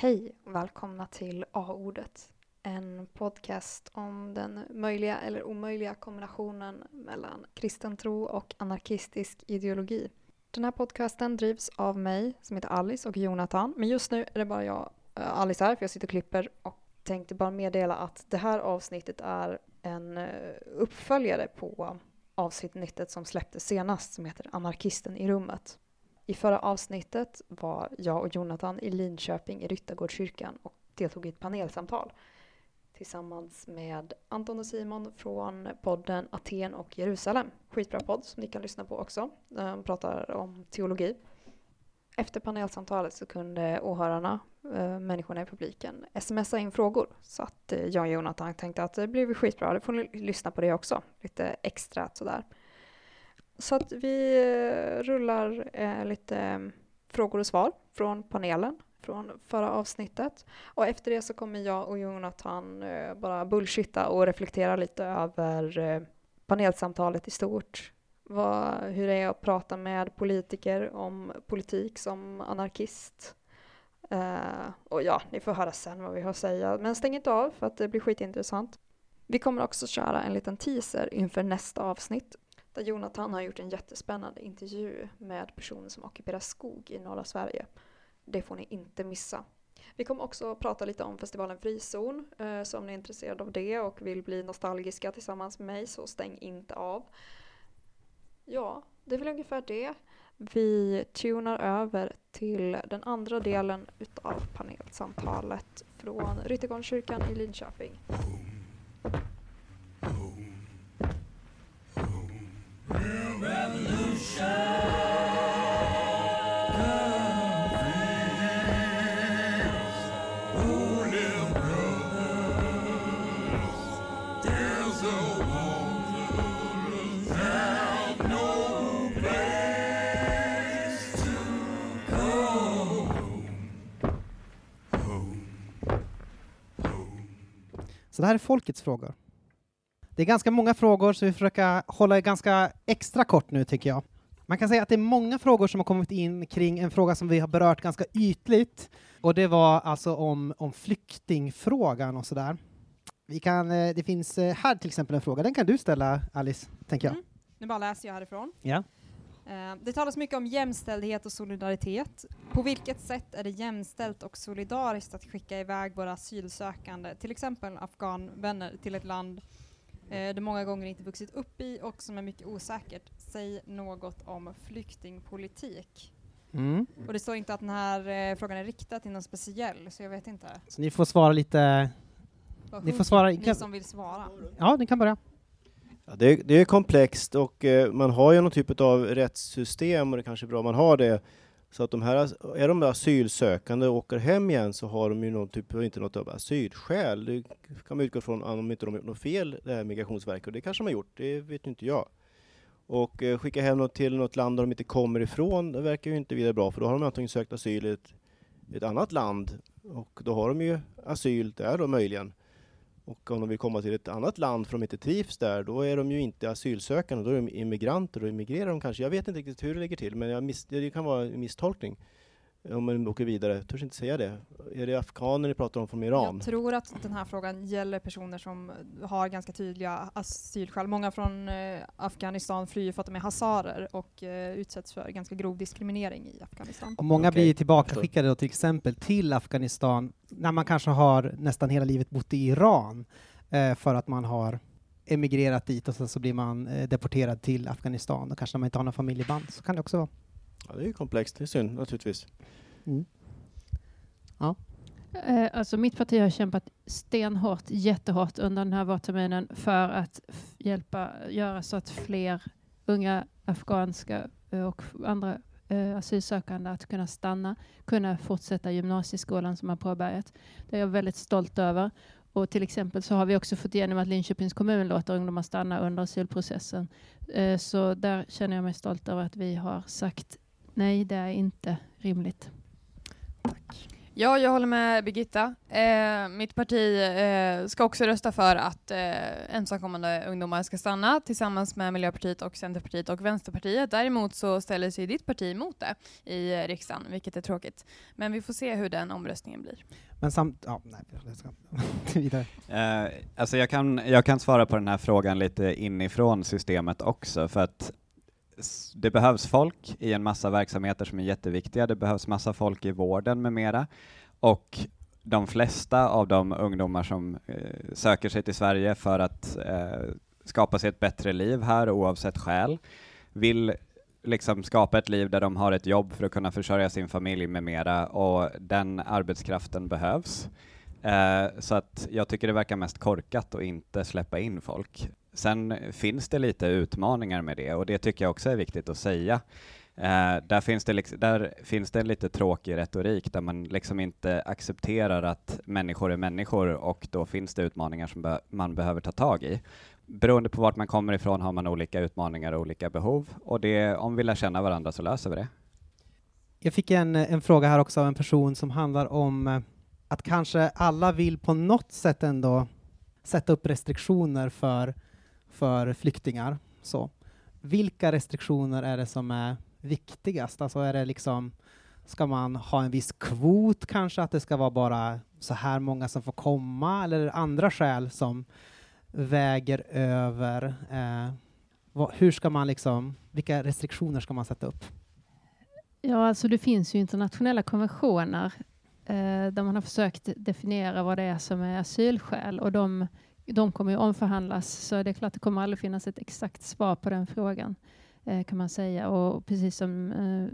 Hej och välkomna till A-ordet. En podcast om den möjliga eller omöjliga kombinationen mellan kristen tro och anarkistisk ideologi. Den här podcasten drivs av mig som heter Alice och Jonathan. Men just nu är det bara jag, eh, Alice här, för jag sitter och klipper och tänkte bara meddela att det här avsnittet är en eh, uppföljare på avsnittet som släpptes senast som heter Anarkisten i rummet. I förra avsnittet var jag och Jonathan i Linköping i Ryttargårdskyrkan och deltog i ett panelsamtal tillsammans med Anton och Simon från podden Aten och Jerusalem. Skitbra podd som ni kan lyssna på också. De pratar om teologi. Efter panelsamtalet så kunde åhörarna, eh, människorna i publiken, smsa in frågor. Så att eh, jag och Jonathan tänkte att det blir skitbra, då får ni lyssna på det också. Lite extra sådär. Så att vi eh, rullar eh, lite mm, frågor och svar från panelen från förra avsnittet. Och efter det så kommer jag och Jonathan eh, bara bullshitta och reflektera lite över eh, panelsamtalet i stort. Vad, hur det är att prata med politiker om politik som anarkist. Eh, och ja, ni får höra sen vad vi har att säga. Men stäng inte av för att det blir skitintressant. Vi kommer också köra en liten teaser inför nästa avsnitt där Jonathan har gjort en jättespännande intervju med personer som ockuperar skog i norra Sverige. Det får ni inte missa. Vi kommer också prata lite om festivalen Frizon, eh, så om ni är intresserade av det och vill bli nostalgiska tillsammans med mig så stäng inte av. Ja, det är väl ungefär det. Vi tunar över till den andra delen utav panelsamtalet från Ryttegångskyrkan i Linköping. Så det här är folkets frågor. Det är ganska många frågor, så vi försöker hålla det ganska extra kort nu, tycker jag. Man kan säga att det är många frågor som har kommit in kring en fråga som vi har berört ganska ytligt, och det var alltså om, om flyktingfrågan och sådär. Vi kan, eh, det finns eh, här till exempel en fråga, den kan du ställa Alice, tänker jag. Mm. Nu bara läser jag härifrån. Ja. Eh, det talas mycket om jämställdhet och solidaritet. På vilket sätt är det jämställt och solidariskt att skicka iväg våra asylsökande, till exempel afghanvänner, till ett land eh, de många gånger inte vuxit upp i och som är mycket osäkert? Säg något om flyktingpolitik. Mm. Och det står inte att den här eh, frågan är riktad till någon speciell, så jag vet inte. Så ni får svara lite... Vad Ni får svara- Ni kan- som vill svara. Ja, ni kan börja. Ja, det, är, det är komplext och eh, man har ju någon typ av rättssystem och det kanske är bra om man har det. Så att de här, är de asylsökande och åker hem igen så har de ju någon typ, inte något av asylskäl. Det kan man utgå från om inte de har gjort något fel, det här Migrationsverket, och det kanske de har gjort, det vet inte jag. Och eh, skicka hem något till något land där de inte kommer ifrån, det verkar ju inte vidare bra, för då har de antagligen sökt asyl i ett, i ett annat land, och då har de ju asyl där då möjligen. Och om de vill komma till ett annat land för de inte trivs där, då är de ju inte asylsökande, då är de immigranter och immigrerar de kanske. Jag vet inte riktigt hur det ligger till, men jag miss, det kan vara en misstolkning. Om man åker vidare, jag törs inte säga det. Är det afghaner ni pratar om från Iran? Jag tror att den här frågan gäller personer som har ganska tydliga asylskäl. Många från eh, Afghanistan flyr för att de är hazarer och eh, utsätts för ganska grov diskriminering i Afghanistan. Och många Okej, blir tillbakaskickade då till exempel till Afghanistan när man kanske har nästan hela livet bott i Iran eh, för att man har emigrerat dit och sen så blir man deporterad till Afghanistan och kanske när man inte har några familjeband så kan det också vara. Ja, det är ju komplext, det är synd naturligtvis. Eh, Alltså mitt parti har kämpat stenhårt, jättehårt under den här vårterminen för att hjälpa göra så att fler unga afghanska eh, och andra eh, asylsökande att kunna stanna, kunna fortsätta gymnasieskolan som har påbörjat. Det är jag väldigt stolt över. Och till exempel så har vi också fått igenom att Linköpings kommun låter ungdomar stanna under asylprocessen. Eh, Så där känner jag mig stolt över att vi har sagt nej, det är inte rimligt. Ja, jag håller med Birgitta. Eh, mitt parti eh, ska också rösta för att eh, ensamkommande ungdomar ska stanna tillsammans med Miljöpartiet och Centerpartiet och Vänsterpartiet. Däremot så ställer sig ditt parti emot det i riksdagen, vilket är tråkigt. Men vi får se hur den omröstningen blir. Men samt... Ja, nej, jag ska vidare. Eh, alltså jag, kan, jag kan svara på den här frågan lite inifrån systemet också, för att det behövs folk i en massa verksamheter som är jätteviktiga. Det behövs massa folk i vården med mera. Och de flesta av de ungdomar som eh, söker sig till Sverige för att eh, skapa sig ett bättre liv här oavsett skäl vill liksom skapa ett liv där de har ett jobb för att kunna försörja sin familj med mera och den arbetskraften behövs. Eh, så att jag tycker det verkar mest korkat att inte släppa in folk. Sen finns det lite utmaningar med det och det tycker jag också är viktigt att säga. Eh, där, finns det liksom, där finns det en lite tråkig retorik där man liksom inte accepterar att människor är människor och då finns det utmaningar som be man behöver ta tag i. Beroende på vart man kommer ifrån har man olika utmaningar och olika behov och det, om vi lär känna varandra så löser vi det. Jag fick en, en fråga här också av en person som handlar om eh, att kanske alla vill på något sätt ändå sätta upp restriktioner för, för flyktingar. Så. Vilka restriktioner är det som är viktigast? Alltså är det liksom, ska man ha en viss kvot kanske, att det ska vara bara så här många som får komma, eller är det andra skäl som väger över? Eh, vad, hur ska man liksom, vilka restriktioner ska man sätta upp? Ja, alltså det finns ju internationella konventioner eh, där man har försökt definiera vad det är som är asylskäl och de, de kommer ju omförhandlas så det är klart det kommer aldrig finnas ett exakt svar på den frågan eh, kan man säga och precis som eh,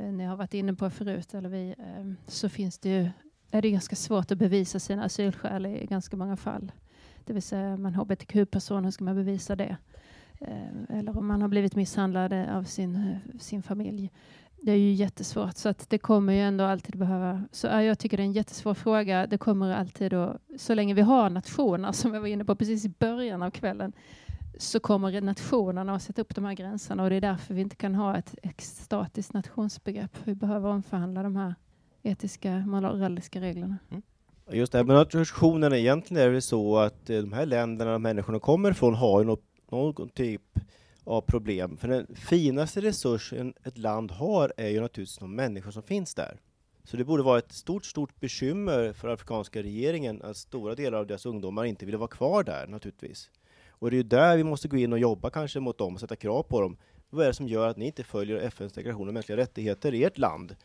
eh, ni har varit inne på förut eller vi, eh, så finns det ju, är det ganska svårt att bevisa sina asylskäl i ganska många fall. Det vill säga man hbtq-person, hur ska man bevisa det? Eh, eller om man har blivit misshandlad eh, av sin, eh, sin familj. Det är ju jättesvårt, så att det kommer ju ändå alltid behöva... Så jag tycker det är en jättesvår fråga. Det kommer alltid att, så länge vi har nationer, som jag var inne på precis i början av kvällen, så kommer nationerna att sätta upp de här gränserna och det är därför vi inte kan ha ett, statiskt nationsbegrepp. Vi behöver omförhandla de här etiska, moraliska reglerna. Mm. Just det, men nationerna, egentligen är det så att eh, de här länderna de människorna kommer ifrån har ju något, någon typ av problem. För den finaste resursen ett land har är ju naturligtvis de människor som finns där. Så det borde vara ett stort, stort bekymmer för afrikanska regeringen att stora delar av deras ungdomar inte vill vara kvar där naturligtvis. Och det är ju där vi måste gå in och jobba kanske mot dem och sätta krav på dem. Vad är det som gör att ni inte följer FNs deklaration om mänskliga rättigheter i ert land?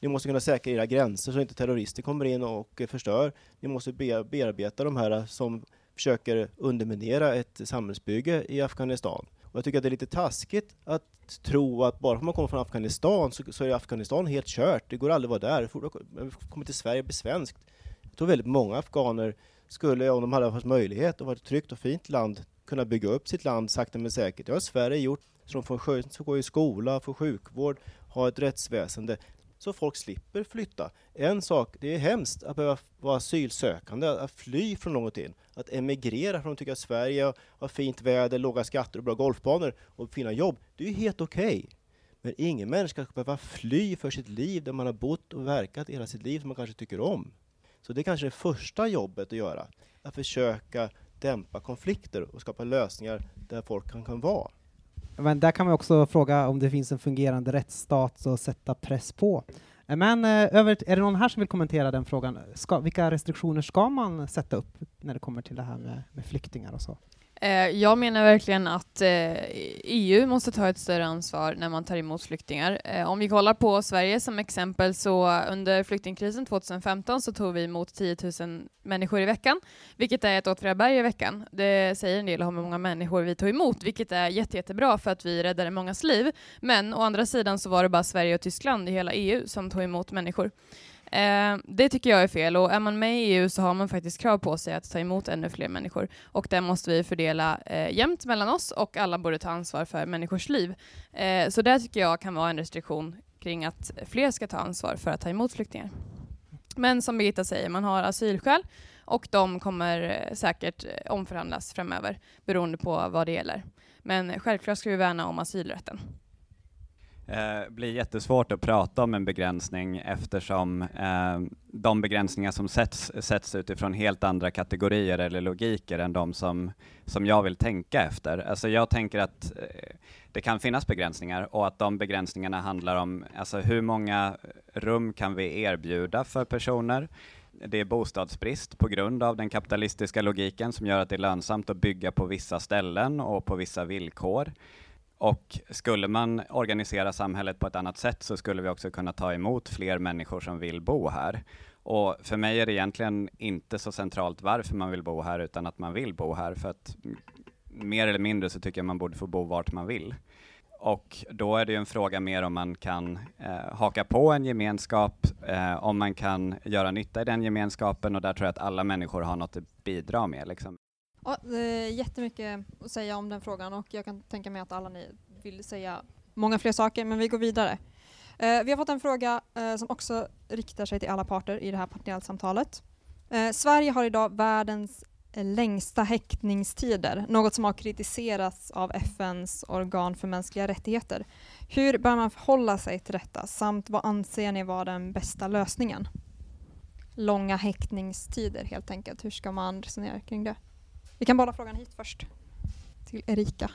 Ni måste kunna säkra era gränser så inte terrorister kommer in och förstör. Ni måste bearbeta de här som försöker underminera ett samhällsbygge i Afghanistan. Och jag tycker att det är lite taskigt att tro att bara för att man kommer från Afghanistan så, så är Afghanistan helt kört. Det går aldrig att vara där. Man kommer till Sverige och blir svenskt. Jag tror väldigt många afghaner skulle, om de hade haft möjlighet och varit ett tryggt och fint land, kunna bygga upp sitt land sakta men säkert. Det har Sverige gjort. Så de får, gå i skola, få sjukvård, ha ett rättsväsende så folk slipper flytta. En sak, det är hemskt att behöva vara asylsökande, att fly från någonting, att emigrera från att tycka att Sverige har fint väder, låga skatter och bra golfbanor och fina jobb. Det är ju helt okej. Men ingen människa ska behöva fly för sitt liv där man har bott och verkat hela sitt liv som man kanske tycker om. Så det är kanske det första jobbet att göra, att försöka dämpa konflikter och skapa lösningar där folk kan, kan vara. Men där kan man också fråga om det finns en fungerande rättsstat och sätta press på. Men eh, över, är det någon här som vill kommentera den frågan? Ska, vilka restriktioner ska man sätta upp när det kommer till det här med, med flyktingar och så? Eh, jag menar verkligen att eh, EU måste ta ett större ansvar när man tar emot flyktingar. Eh, om vi kollar på Sverige som exempel så under flyktingkrisen 2015 så tog vi emot 10 000 människor i veckan, vilket är ett Åtvidaberg i veckan. Det säger en del om hur många människor vi tog emot, vilket är jätte, jättebra för att vi räddade mångas liv. Men å andra sidan så var det bara Sverige och Tyskland i hela EU som tog emot människor. Eh, det tycker jag är fel och är man med i EU så har man faktiskt krav på sig att ta emot ännu fler människor och det måste vi fördela eh, jämnt mellan oss och alla borde ta ansvar för människors liv. Eh, så det tycker jag kan vara en restriktion kring att fler ska ta ansvar för att ta emot flyktingar. Men som Birgitta säger, man har asylskäl och de kommer eh, säkert eh, omförhandlas framöver beroende på vad det gäller. Men självklart ska vi värna om asylrätten eh, blir jättesvårt att prata om en begränsning eftersom eh, de begränsningar som sätts, sätts utifrån helt andra kategorier eller logiker än de som, som jag vill tänka efter. Alltså jag tänker att eh, det kan finnas begränsningar och att de begränsningarna handlar om alltså hur många rum kan vi erbjuda för personer? Det är bostadsbrist på grund av den kapitalistiska logiken som gör att det är lönsamt att bygga på vissa ställen och på vissa villkor. Och skulle man organisera samhället på ett annat sätt så skulle vi också kunna ta emot fler människor som vill bo här. Och för mig är det egentligen inte så centralt varför man vill bo här, utan att man vill bo här, för att mer eller mindre så tycker jag man borde få bo vart man vill. Och då är det ju en fråga mer om man kan eh, haka på en gemenskap, eh, om man kan göra nytta i den gemenskapen och där tror jag att alla människor har något att bidra med. Liksom. Ja, det är jättemycket att säga om den frågan och jag kan tänka mig att alla ni vill säga många fler saker, men vi går vidare. Eh, vi har fått en fråga eh, som också riktar sig till alla parter i det här panelsamtalet. Eh, Sverige har idag världens längsta häktningstider, något som har kritiserats av FNs organ för mänskliga rättigheter. Hur bör man förhålla sig till detta samt vad anser ni vara den bästa lösningen? Långa häktningstider helt enkelt. Hur ska man resonera kring det? Vi kan bolla frågan hit först. Till Erika.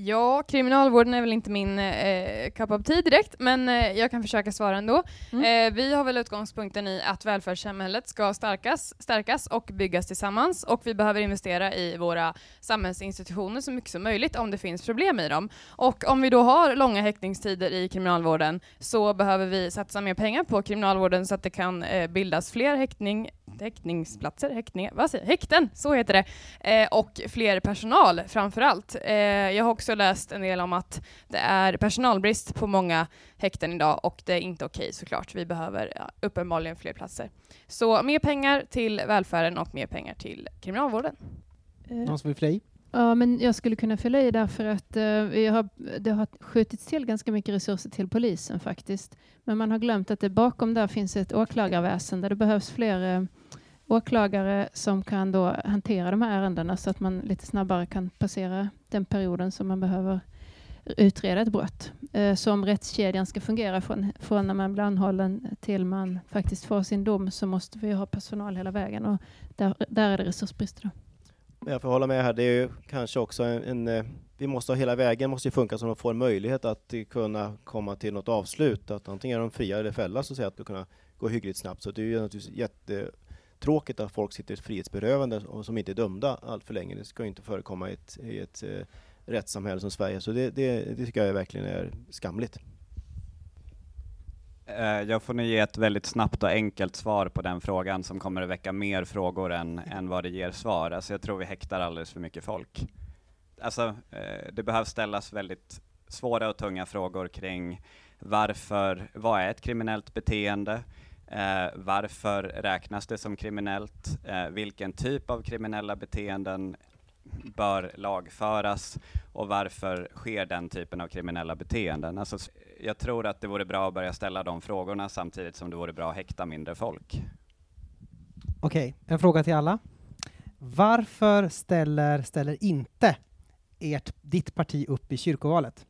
Ja, kriminalvården är väl inte min eh, cup of tea direkt, men eh, jag kan försöka svara ändå. Mm. Eh, vi har väl utgångspunkten i att välfärdssamhället ska stärkas, stärkas och byggas tillsammans och vi behöver investera i våra samhällsinstitutioner så mycket som möjligt om det finns problem i dem. Och om vi då har långa häktningstider i kriminalvården så behöver vi satsa mer pengar på kriminalvården så att det kan eh, bildas fler häktning, häktningsplatser, häktningar, vad säger häkten, så heter det, eh, och fler personal framför allt. Eh, jag har också läst en del om att det är personalbrist på många häkten idag och det är inte okej såklart. Vi behöver ja, uppenbarligen fler platser. Så mer pengar till välfärden och mer pengar till kriminalvården. Eh, Någon som vill fly? Ja, men jag skulle kunna fylla i därför att eh, vi har, det har skjutits till ganska mycket resurser till polisen faktiskt. Men man har glömt att det bakom där finns ett åklagarväsen där det behövs fler eh, åklagare som kan då hantera de här ärendena så att man lite snabbare kan passera den perioden som man behöver utreda ett brott. Eh, så om rättskedjan ska fungera från, från när man blir anhållen till man faktiskt får sin dom så måste vi ha personal hela vägen och där, där är det resursbrist. Jag får hålla med här, det är ju kanske också en, en eh, vi måste ha hela vägen måste ju funka så att de får en möjlighet att kunna komma till något avslut, att antingen är de fria eller fälla så att säga, att kunna gå hyggligt snabbt. Så det är ju naturligtvis Tråkigt att folk sitter frihetsberövande och som inte är dömda allt för länge. Det ska ju inte förekomma i ett, i ett eh, rättssamhälle som Sverige, så det, det, det tycker jag verkligen är skamligt. Eh, jag får nu ge ett väldigt snabbt och enkelt svar på den frågan som kommer att väcka mer frågor än, än vad det ger svar. Alltså jag tror vi häktar alldeles för mycket folk. Alltså, eh, det behövs ställas väldigt svåra och tunga frågor kring varför, vad är ett kriminellt beteende? Eh, varför räknas det som kriminellt? Eh, vilken typ av kriminella beteenden bör lagföras och varför sker den typen av kriminella beteenden? Alltså, jag tror att det vore bra att börja ställa de frågorna samtidigt som det vore bra att häkta mindre folk. Okej, en fråga till alla. Varför ställer, ställer inte ert, ditt parti upp i kyrkovalet?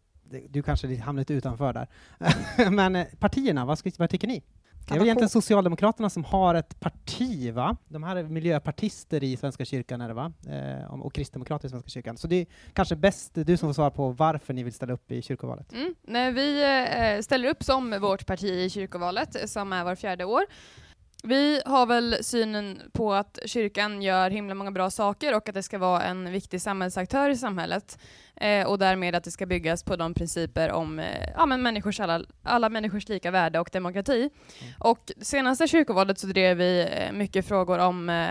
Du kanske hamnar lite utanför där. Men eh, partierna, vad, ska, vad tycker ni? Det är väl egentligen Socialdemokraterna som har ett parti, va? De här är miljöpartister i Svenska kyrkan, är det va? Eh, och kristdemokrater i Svenska kyrkan. Så det är kanske bäst du som får svara på varför ni vill ställa upp i kyrkovalet. Mm. Nej, vi eh, ställer upp som vårt parti i kyrkovalet, som är var fjärde år. Vi har väl synen på att kyrkan gör himla många bra saker och att det ska vara en viktig samhällsaktör i samhället. Eh, och därmed att det ska byggas på de principer om eh, ja, men människors alla, alla människors lika värde och demokrati. Och senaste kyrkovalet så drev vi eh, mycket frågor om eh,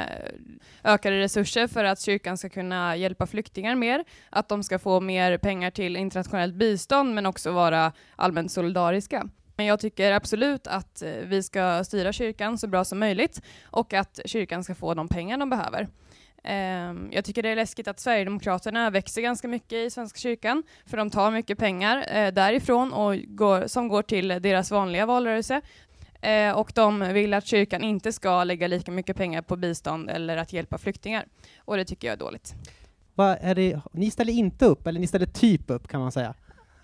ökade resurser för att kyrkan ska kunna hjälpa flyktingar mer, att de ska få mer pengar till internationellt bistånd men också vara allmänt solidariska. Men jag tycker absolut att eh, vi ska styra kyrkan så bra som möjligt och att kyrkan ska få de pengar de behöver. Ehm, jag tycker det är läskigt att Sverigedemokraterna växer ganska mycket i Svenska kyrkan, för de tar mycket pengar eh, därifrån och går, som går till deras vanliga valrörelse. Eh, och de vill att kyrkan inte ska lägga lika mycket pengar på bistånd eller att hjälpa flyktingar. Och det tycker jag är dåligt. Vad är det, ni ställer inte upp, eller ni ställer typ upp kan man säga.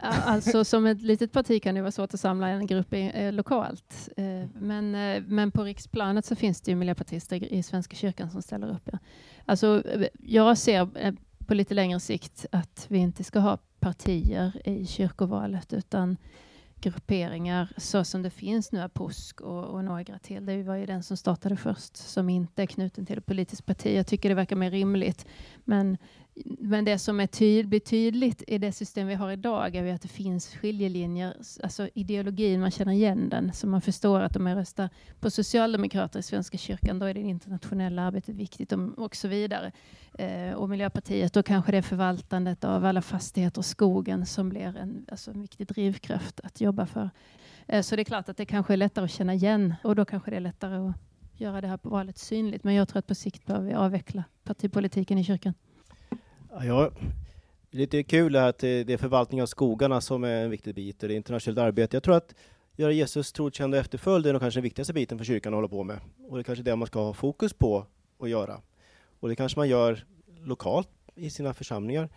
Alltså som ett litet parti kan det vara svårt att samla en grupp i, eh, lokalt. Eh, men, eh, men på riksplanet så finns det ju miljöpartister i Svenska kyrkan som ställer upp. Ja. Alltså, eh, jag ser eh, på lite längre sikt att vi inte ska ha partier i kyrkovalet utan grupperingar så som det finns nu, POSK och, och några till. Det var ju den som startade först som inte är knuten till ett politiskt parti. Jag tycker det verkar mer rimligt. Men men det som är tyd, blir tydligt i det system vi har idag är att det finns skiljelinjer, alltså ideologin, man känner igen den, så man förstår att om jag röstar på Socialdemokrater i Svenska kyrkan, då är det internationella arbetet viktigt och så vidare. Eh, och Miljöpartiet, då kanske det är förvaltandet av alla fastigheter och skogen som blir en, alltså en viktig drivkraft att jobba för. Eh, så det är klart att det kanske är lättare att känna igen och då kanske det är lättare att göra det här valet synligt. Men jag tror att på sikt behöver vi avveckla partipolitiken i kyrkan. Ja, lite kul att det är förvaltning av skogarna som är en viktig bit och det är internationellt arbete. Jag tror att göra Jesus trotjänande efterföljd är nog kanske den viktigaste biten för kyrkan att hålla på med. Och det är kanske det man ska ha fokus på att göra. Och det kanske man gör lokalt i sina församlingar.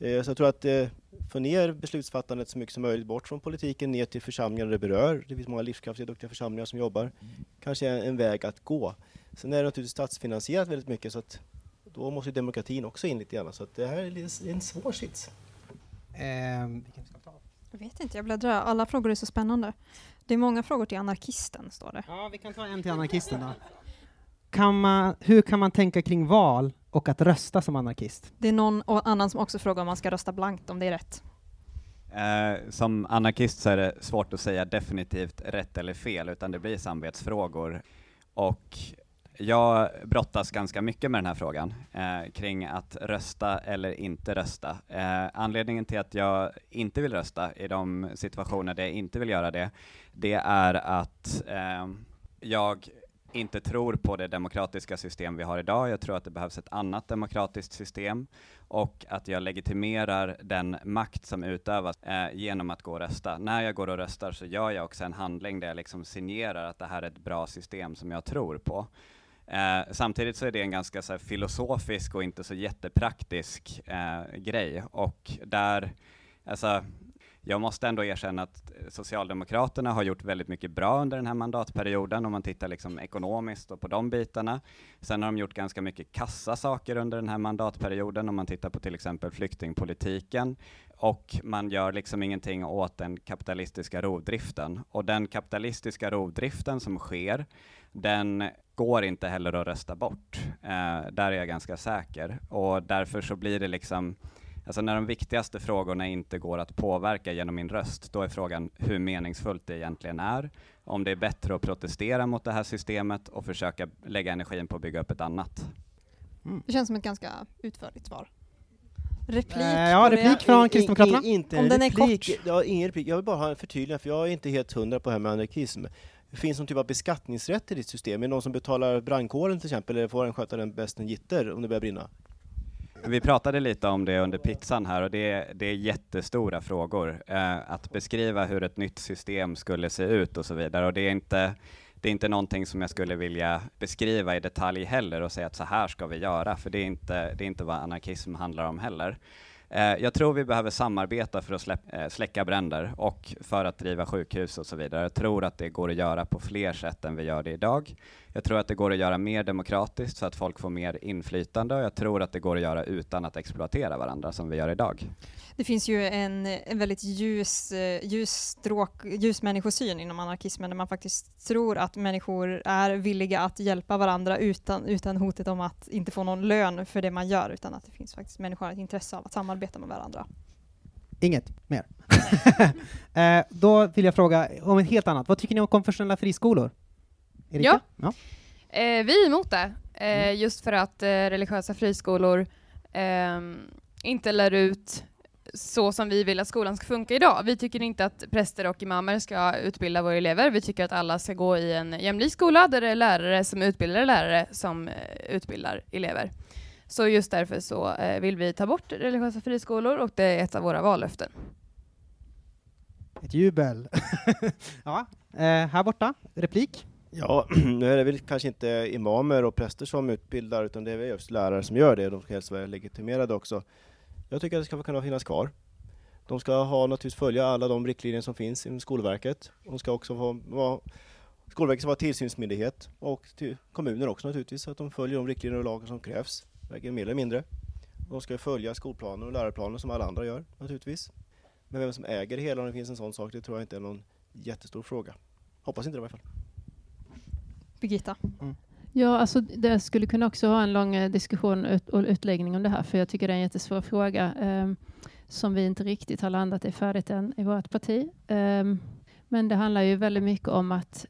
Eh, så jag tror att eh, få ner beslutsfattandet så mycket som möjligt bort från politiken ner till församlingarna det berör. Det finns många livskraftiga, duktiga församlingar som jobbar. Kanske är en väg att gå. Sen är det naturligtvis statsfinansierat väldigt mycket så att då måste demokratin också in lite grann. Så det här är en svår sits. Ehm, jag vet inte, jag bläddrar. Alla frågor är så spännande. Det är många frågor till anarkisten, står det. Ja, vi kan ta en till anarkisten då. Kan man, hur kan man tänka kring val och att rösta som anarkist? Det är någon annan som också frågar om man ska rösta blankt, om det är rätt. Eh, som anarkist så är det svårt att säga definitivt rätt eller fel, utan det blir samvetsfrågor. Och jag brottas ganska mycket med den här frågan eh, kring att rösta eller inte rösta. Eh, anledningen till att jag inte vill rösta i de situationer där jag inte vill göra det, det är att eh, jag inte tror på det demokratiska system vi har idag. Jag tror att det behövs ett annat demokratiskt system och att jag legitimerar den makt som utövas eh, genom att gå och rösta. När jag går och röstar så gör jag också en handling där jag liksom signerar att det här är ett bra system som jag tror på. Eh, samtidigt så är det en ganska så här, filosofisk och inte så jättepraktisk eh, grej och där, alltså, jag måste ändå erkänna att Socialdemokraterna har gjort väldigt mycket bra under den här mandatperioden om man tittar liksom ekonomiskt och på de bitarna. Sen har de gjort ganska mycket kassa saker under den här mandatperioden om man tittar på till exempel flyktingpolitiken och man gör liksom ingenting åt den kapitalistiska rovdriften. Och den kapitalistiska rovdriften som sker, den går inte heller att rösta bort. Eh, där är jag ganska säker. Och därför så blir det liksom, alltså när de viktigaste frågorna inte går att påverka genom min röst, då är frågan hur meningsfullt det egentligen är. Om det är bättre att protestera mot det här systemet och försöka lägga energin på att bygga upp ett annat. Mm. Det känns som ett ganska utförligt svar. Replik? Eh, ja, replik från Kristdemokraterna. In, in, Om den är kort. Ja, ingen replik. Jag vill bara ha en förtydligande, för jag är inte helt hundra på det här med anarkism. Det finns någon typ av beskattningsrätt i ditt system? Är det någon som betalar brandkåren till exempel, eller får den sköta den bäst den gitter om det börjar brinna? Vi pratade lite om det under pizzan här och det är, det är jättestora frågor. Eh, att beskriva hur ett nytt system skulle se ut och så vidare. Och det är inte det är inte någonting som jag skulle vilja beskriva i detalj heller och säga att så här ska vi göra, för det är inte, det är inte vad anarkism handlar om heller. Eh, jag tror vi behöver samarbeta för att släpp, eh, släcka bränder och för att driva sjukhus och så vidare. Jag tror att det går att göra på fler sätt än vi gör det idag. Jag tror att det går att göra mer demokratiskt så att folk får mer inflytande och jag tror att det går att göra utan att exploatera varandra som vi gör idag. Det finns ju en, en väldigt ljus, eh, ljus, stråk, ljus människosyn inom anarkismen där man faktiskt tror att människor är villiga att hjälpa varandra utan, utan hotet om att inte få någon lön för det man gör utan att det finns faktiskt människor ett intresse av att samarbeta med varandra. Inget mer. eh, då vill jag fråga om ett helt annat. Vad tycker ni om konfessionella friskolor? Erika? Ja, ja. Eh, vi är emot det. Eh, mm. Just för att eh, religiösa friskolor ehm, inte lär ut så som vi vill att skolan ska funka idag. Vi tycker inte att präster och imamer ska utbilda våra elever. Vi tycker att alla ska gå i en jämlik skola där det är lärare som utbildar lärare som eh, utbildar elever. Så just därför så eh, vill vi ta bort religiösa friskolor och det är ett av våra vallöften. Ett jubel. ja, eh, här borta, replik? Ja, nu är det väl kanske inte imamer och präster som utbildar, utan det är väl just lärare som gör det. De ska helst vara legitimerade också. Jag tycker att det ska kunna finnas kvar. De ska ha, naturligtvis följa alla de riktlinjer som finns inom Skolverket. De ska också vara, vara Skolverket ska vara tillsynsmyndighet och till kommuner också naturligtvis, så att de följer de riktlinjer och lagar som krävs, varken mer eller mindre. De ska följa skolplaner och läroplaner som alla andra gör naturligtvis. Men vem som äger det hela, om det finns en sån sak, det tror jag inte är någon jättestor fråga. Hoppas inte det i alla fall. Birgitta? Ja, alltså det skulle kunna också ha en lång eh, diskussion ut, och utläggning om det här, för jag tycker det är en jättesvår fråga eh, som vi inte riktigt har landat i färdigt än i vårt parti. Eh, men det handlar ju väldigt mycket om att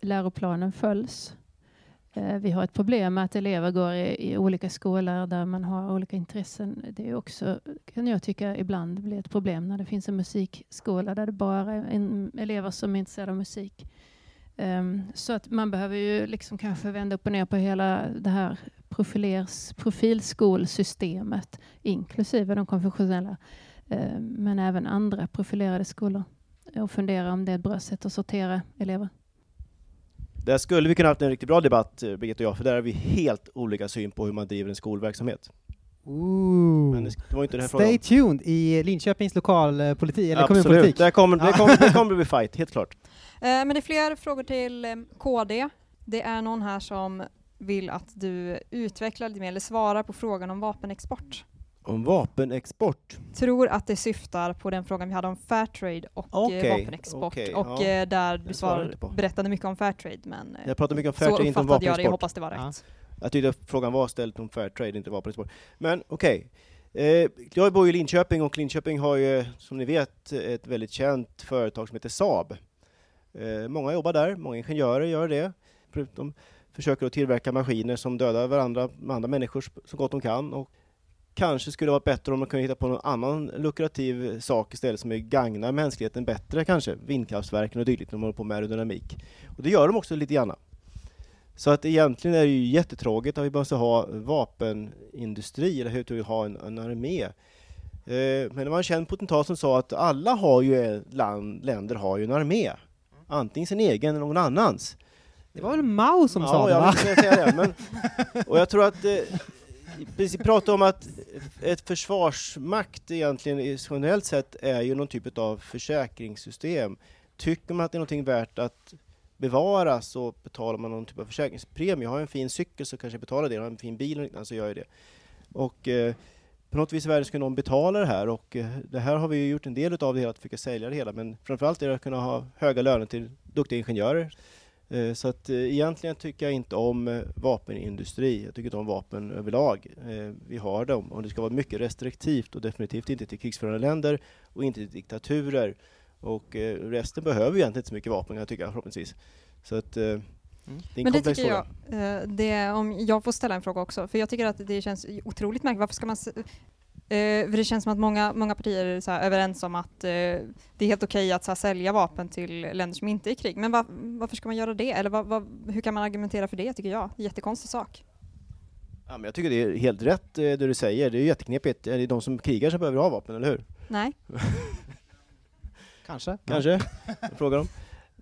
läroplanen följs. Eh, vi har ett problem med att elever går i, i olika skolor där man har olika intressen. Det är också, kan jag tycka, ibland blir ett problem när det finns en musikskola där det bara är en, elever som är intresserade av musik. Um, så att man behöver ju liksom kanske vända upp och ner på hela det här profilers, profilskolsystemet, inklusive de konfessionella, um, men även andra profilerade skolor och fundera om det är ett bra sätt att sortera elever. Där skulle vi kunna ha haft en riktigt bra debatt, eh, Birgitta och jag, för där har vi helt olika syn på hur man driver en skolverksamhet. Ooh. Men det det var inte den här Stay frågan. tuned i Linköpings lokalpolitik, eller Absolut, kommunpolitik. kommer, det, kommer, det kommer bli fight, helt klart. Eh, men det är fler frågor till eh, KD. Det är någon här som vill att du utvecklar lite mer eller svarar på frågan om vapenexport. Om vapenexport. Tror att det syftar på den frågan vi hade om Fairtrade och eh, Okej, vapenexport. okej, och ja. där du svar, berättade mycket om Fairtrade, men Jag pratar mycket om Fairtrade, inte om uppfattade jag det. Jag vapenexport. hoppas det var Ja. rätt. Jag tyckte att frågan var ställd om Fairtrade, inte vapenexport. Men okej. Eh, jag bor i Linköping och Linköping har ju, som ni vet, ett väldigt känt företag som heter Saab. Eh, många jobbar där, många ingenjörer gör det. De försöker att tillverka maskiner som dödar varandra, med andra människor så gott de kan. Och kanske skulle det vara bättre om man kunde hitta på någon annan lukrativ sak istället som gagnar mänskligheten bättre kanske. Vindkraftverken och dylikt, de håller på med aerodynamik. Och det gör de också lite grann. Så att egentligen är det ju jättetråkigt att vi måste ha vapenindustri, eller hur vi ha en, en armé. Eh, men det var en känd potentat som sa att alla har ju, land, länder har ju en armé. Antingen sin egen eller någon annans. Det var väl Mao som ja, sa det, jag va? vill säga det. Men, och jag tror att eh, vi pratar om att ett försvarsmakt egentligen generellt sett är ju någon typ av försäkringssystem. Tycker man att det är någonting värt att bevara så betalar man någon typ av försäkringspremie. Har jag en fin cykel så kanske jag betalar det, har jag en fin bil och liknande så gör jag det. Och eh, på något vis i världen ska någon betala det här och eh, det här har vi ju gjort en del av, det hela, att försöka sälja det hela, men framförallt är det att kunna ha höga löner till duktiga ingenjörer. Eh, så att eh, egentligen tycker jag inte om vapenindustri, jag tycker inte om vapen överlag. Vi har dem och det ska vara mycket restriktivt och definitivt inte till krigsförande länder och inte till diktaturer. Och resten behöver egentligen inte så mycket vapen kan jag tycka förhoppningsvis. Så att det är en Men det tycker fråga. jag, eh, det, om jag får ställa en fråga också, för jag tycker att det känns otroligt märkligt. Varför ska man... Eh, för det känns som att många, många partier är så här överens om att eh, det är helt okej att så här, sälja vapen till länder som inte är i krig. Men va, varför ska man göra det? Eller vad, vad, hur kan man argumentera för det, tycker jag? Jättekonstig sak. Ja, men jag tycker det är helt rätt det du säger, det är jätteknepigt. Det är de som krigar som behöver ha vapen, eller hur? Nej. Kanske. Kanske? Frågar de.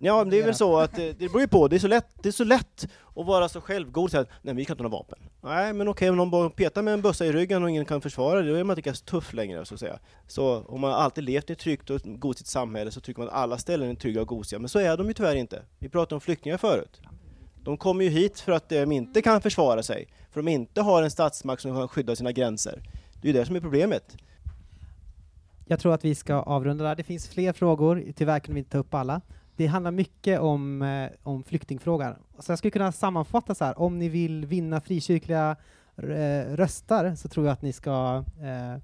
Ja, men det är väl så att eh, det beror ju på, det är så lätt, det är så lätt att vara så självgod och säga att nej, vi ska inte ha vapen. Nej, men okej, om någon bara petar med en bössa i ryggen och ingen kan försvara det, då är man inte lika tuff längre, så att säga. Så om man alltid levt i ett tryggt och gosigt samhälle så tycker man att alla ställen är trygga och gosiga, men så är de ju tyvärr inte. Vi pratade om flyktingar förut. De kommer ju hit för att de inte kan försvara sig, för de inte har en statsmakt som kan skydda sina gränser. Det är ju det som är problemet. Jag tror att vi ska avrunda där. Det finns fler frågor, tyvärr kunde vi inte ta upp alla. Det handlar mycket om, eh, om flyktingfrågan. Så jag skulle kunna sammanfatta så här, om ni vill vinna frikyrkliga eh, röster så tror jag att ni ska eh,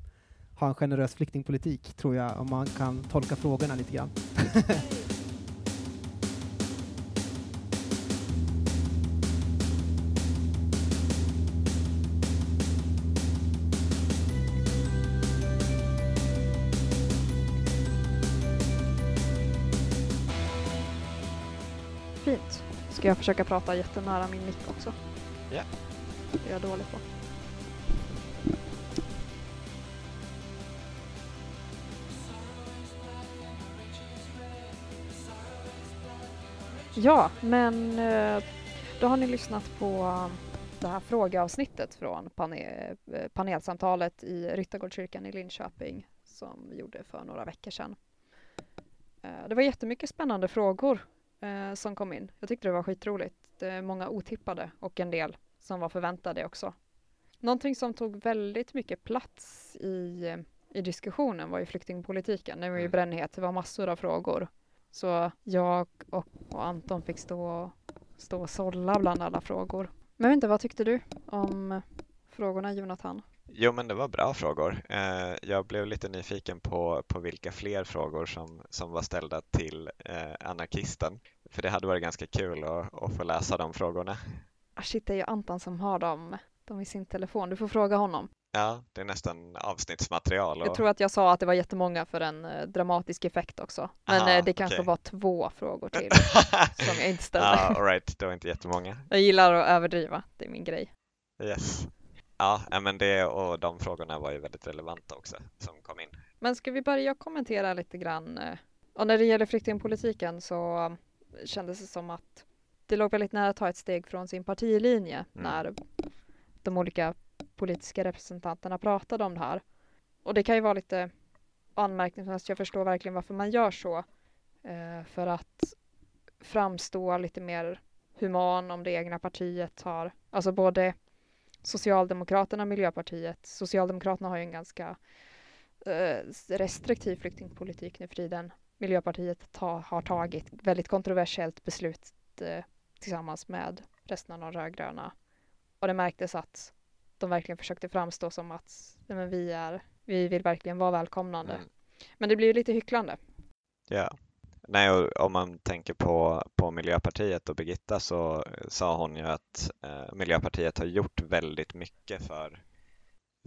ha en generös flyktingpolitik, tror jag, om man kan tolka frågorna lite grann. Fint. Ska jag försöka prata jättenära min mick också? Ja. Det är jag dålig på. Ja, men eh, då har ni lyssnat på det här frågeavsnittet från pane- eh, panelsamtalet i Ryttargårdskyrkan i Linköping som vi gjorde för några veckor sedan. Eh, det var jättemycket spännande frågor eh, som kom in. Jag tyckte det var skitroligt. Det är många otippade och en del som var förväntade också. Någonting som tog väldigt mycket plats i, i diskussionen var ju flyktingpolitiken. Det var ju Mm. brännhet, det var massor av frågor. Så jag och, och Anton fick stå och, stå och sålla bland alla frågor. Men jag vet inte, vad tyckte du om frågorna Jonathan? Jo, men det var bra frågor. Eh, jag blev lite nyfiken på, på vilka fler frågor som, som var ställda till eh, anarkisten. För det hade varit ganska kul att, att få läsa de frågorna. Ah, shit, det är ju Anton som har dem, dem i sin telefon. Du får fråga honom. Ja, det är nästan avsnittsmaterial. Och, Jag tror att jag sa att det var jättemånga för en eh, dramatisk effekt också. Men Aha, det kanske okej. var två frågor till som jag inte ställde. ja, all right, det var inte jättemånga. Jag gillar att överdriva, det är min grej. Yes. Ja, men det och de frågorna var ju väldigt relevanta också som kom in. Men ska vi börja kommentera lite grann? eh, Och när det gäller flyktingpolitiken så kändes det som att det låg väldigt nära att ta ett steg från sin partilinje Mm. när de olika politiska representanterna pratade om det här. Och det kan ju vara lite anmärkningsvärt, jag förstår verkligen varför man gör så. Eh, för att framstå lite mer human om det egna partiet har, alltså både Socialdemokraterna och Miljöpartiet. Socialdemokraterna har ju en ganska eh, restriktiv flyktingpolitik nu för tiden. Miljöpartiet ta, har tagit väldigt kontroversiellt beslut eh, tillsammans med resten av de rödgröna. Och det märktes att de verkligen försökte framstå som att nej, men vi, är, vi vill verkligen vara välkomnande. Mm. Men det blir lite hycklande. Ja. Nej, om man tänker på, på Miljöpartiet och Birgitta så sa hon ju att eh, Miljöpartiet har gjort väldigt mycket för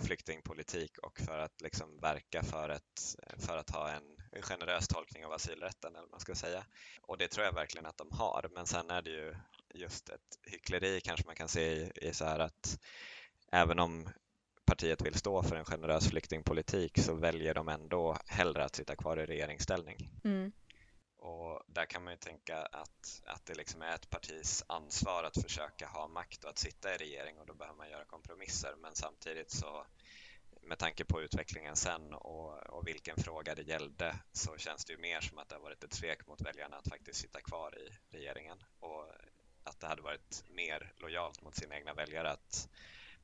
flyktingpolitik och för att liksom verka för, ett, för att ha en generös tolkning av asylrätten, eller vad man ska säga. Och det tror jag verkligen att de har. Men sen är det ju just ett hyckleri kanske man kan se i, i så här att även om partiet vill stå för en generös flyktingpolitik så väljer de ändå hellre att sitta kvar i regeringsställning. Mm. Och där kan man ju tänka att, att det liksom är ett partis ansvar att försöka ha makt och att sitta i regering och då behöver man göra kompromisser. Men samtidigt så med tanke på utvecklingen sen och, och vilken fråga det gällde så känns det ju mer som att det har varit ett svek mot väljarna att faktiskt sitta kvar i regeringen och att det hade varit mer lojalt mot sina egna väljare att,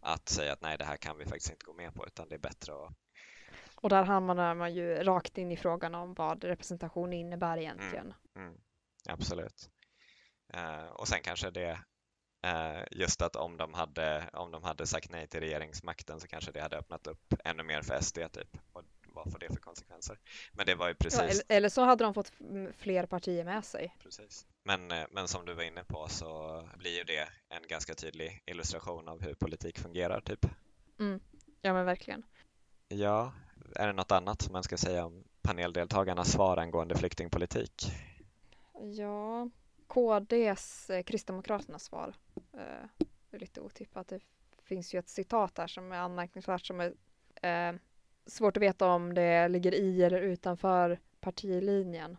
att säga att nej, det här kan vi faktiskt inte gå med på utan det är bättre att och där hamnar man ju rakt in i frågan om vad representation innebär egentligen. Mm, absolut. Eh, och sen kanske det eh, just att om de, hade, om de hade sagt nej till regeringsmakten så kanske det hade öppnat upp ännu mer för SD typ. Och vad får det för konsekvenser? Men det var ju precis. Ja, eller, eller så hade de fått mm, fler partier med sig. precis. Men, eh, men som du var inne på så blir ju det en ganska tydlig illustration av hur politik fungerar typ. Mm. Ja men verkligen. Ja, är det något annat som man ska säga om paneldeltagarnas svar angående flyktingpolitik? Ja, KDs, eh, Kristdemokraternas svar eh, är lite otippat. Det finns ju ett citat där som är anmärkningsvärt som är eh, svårt att veta om det ligger i eller utanför partilinjen.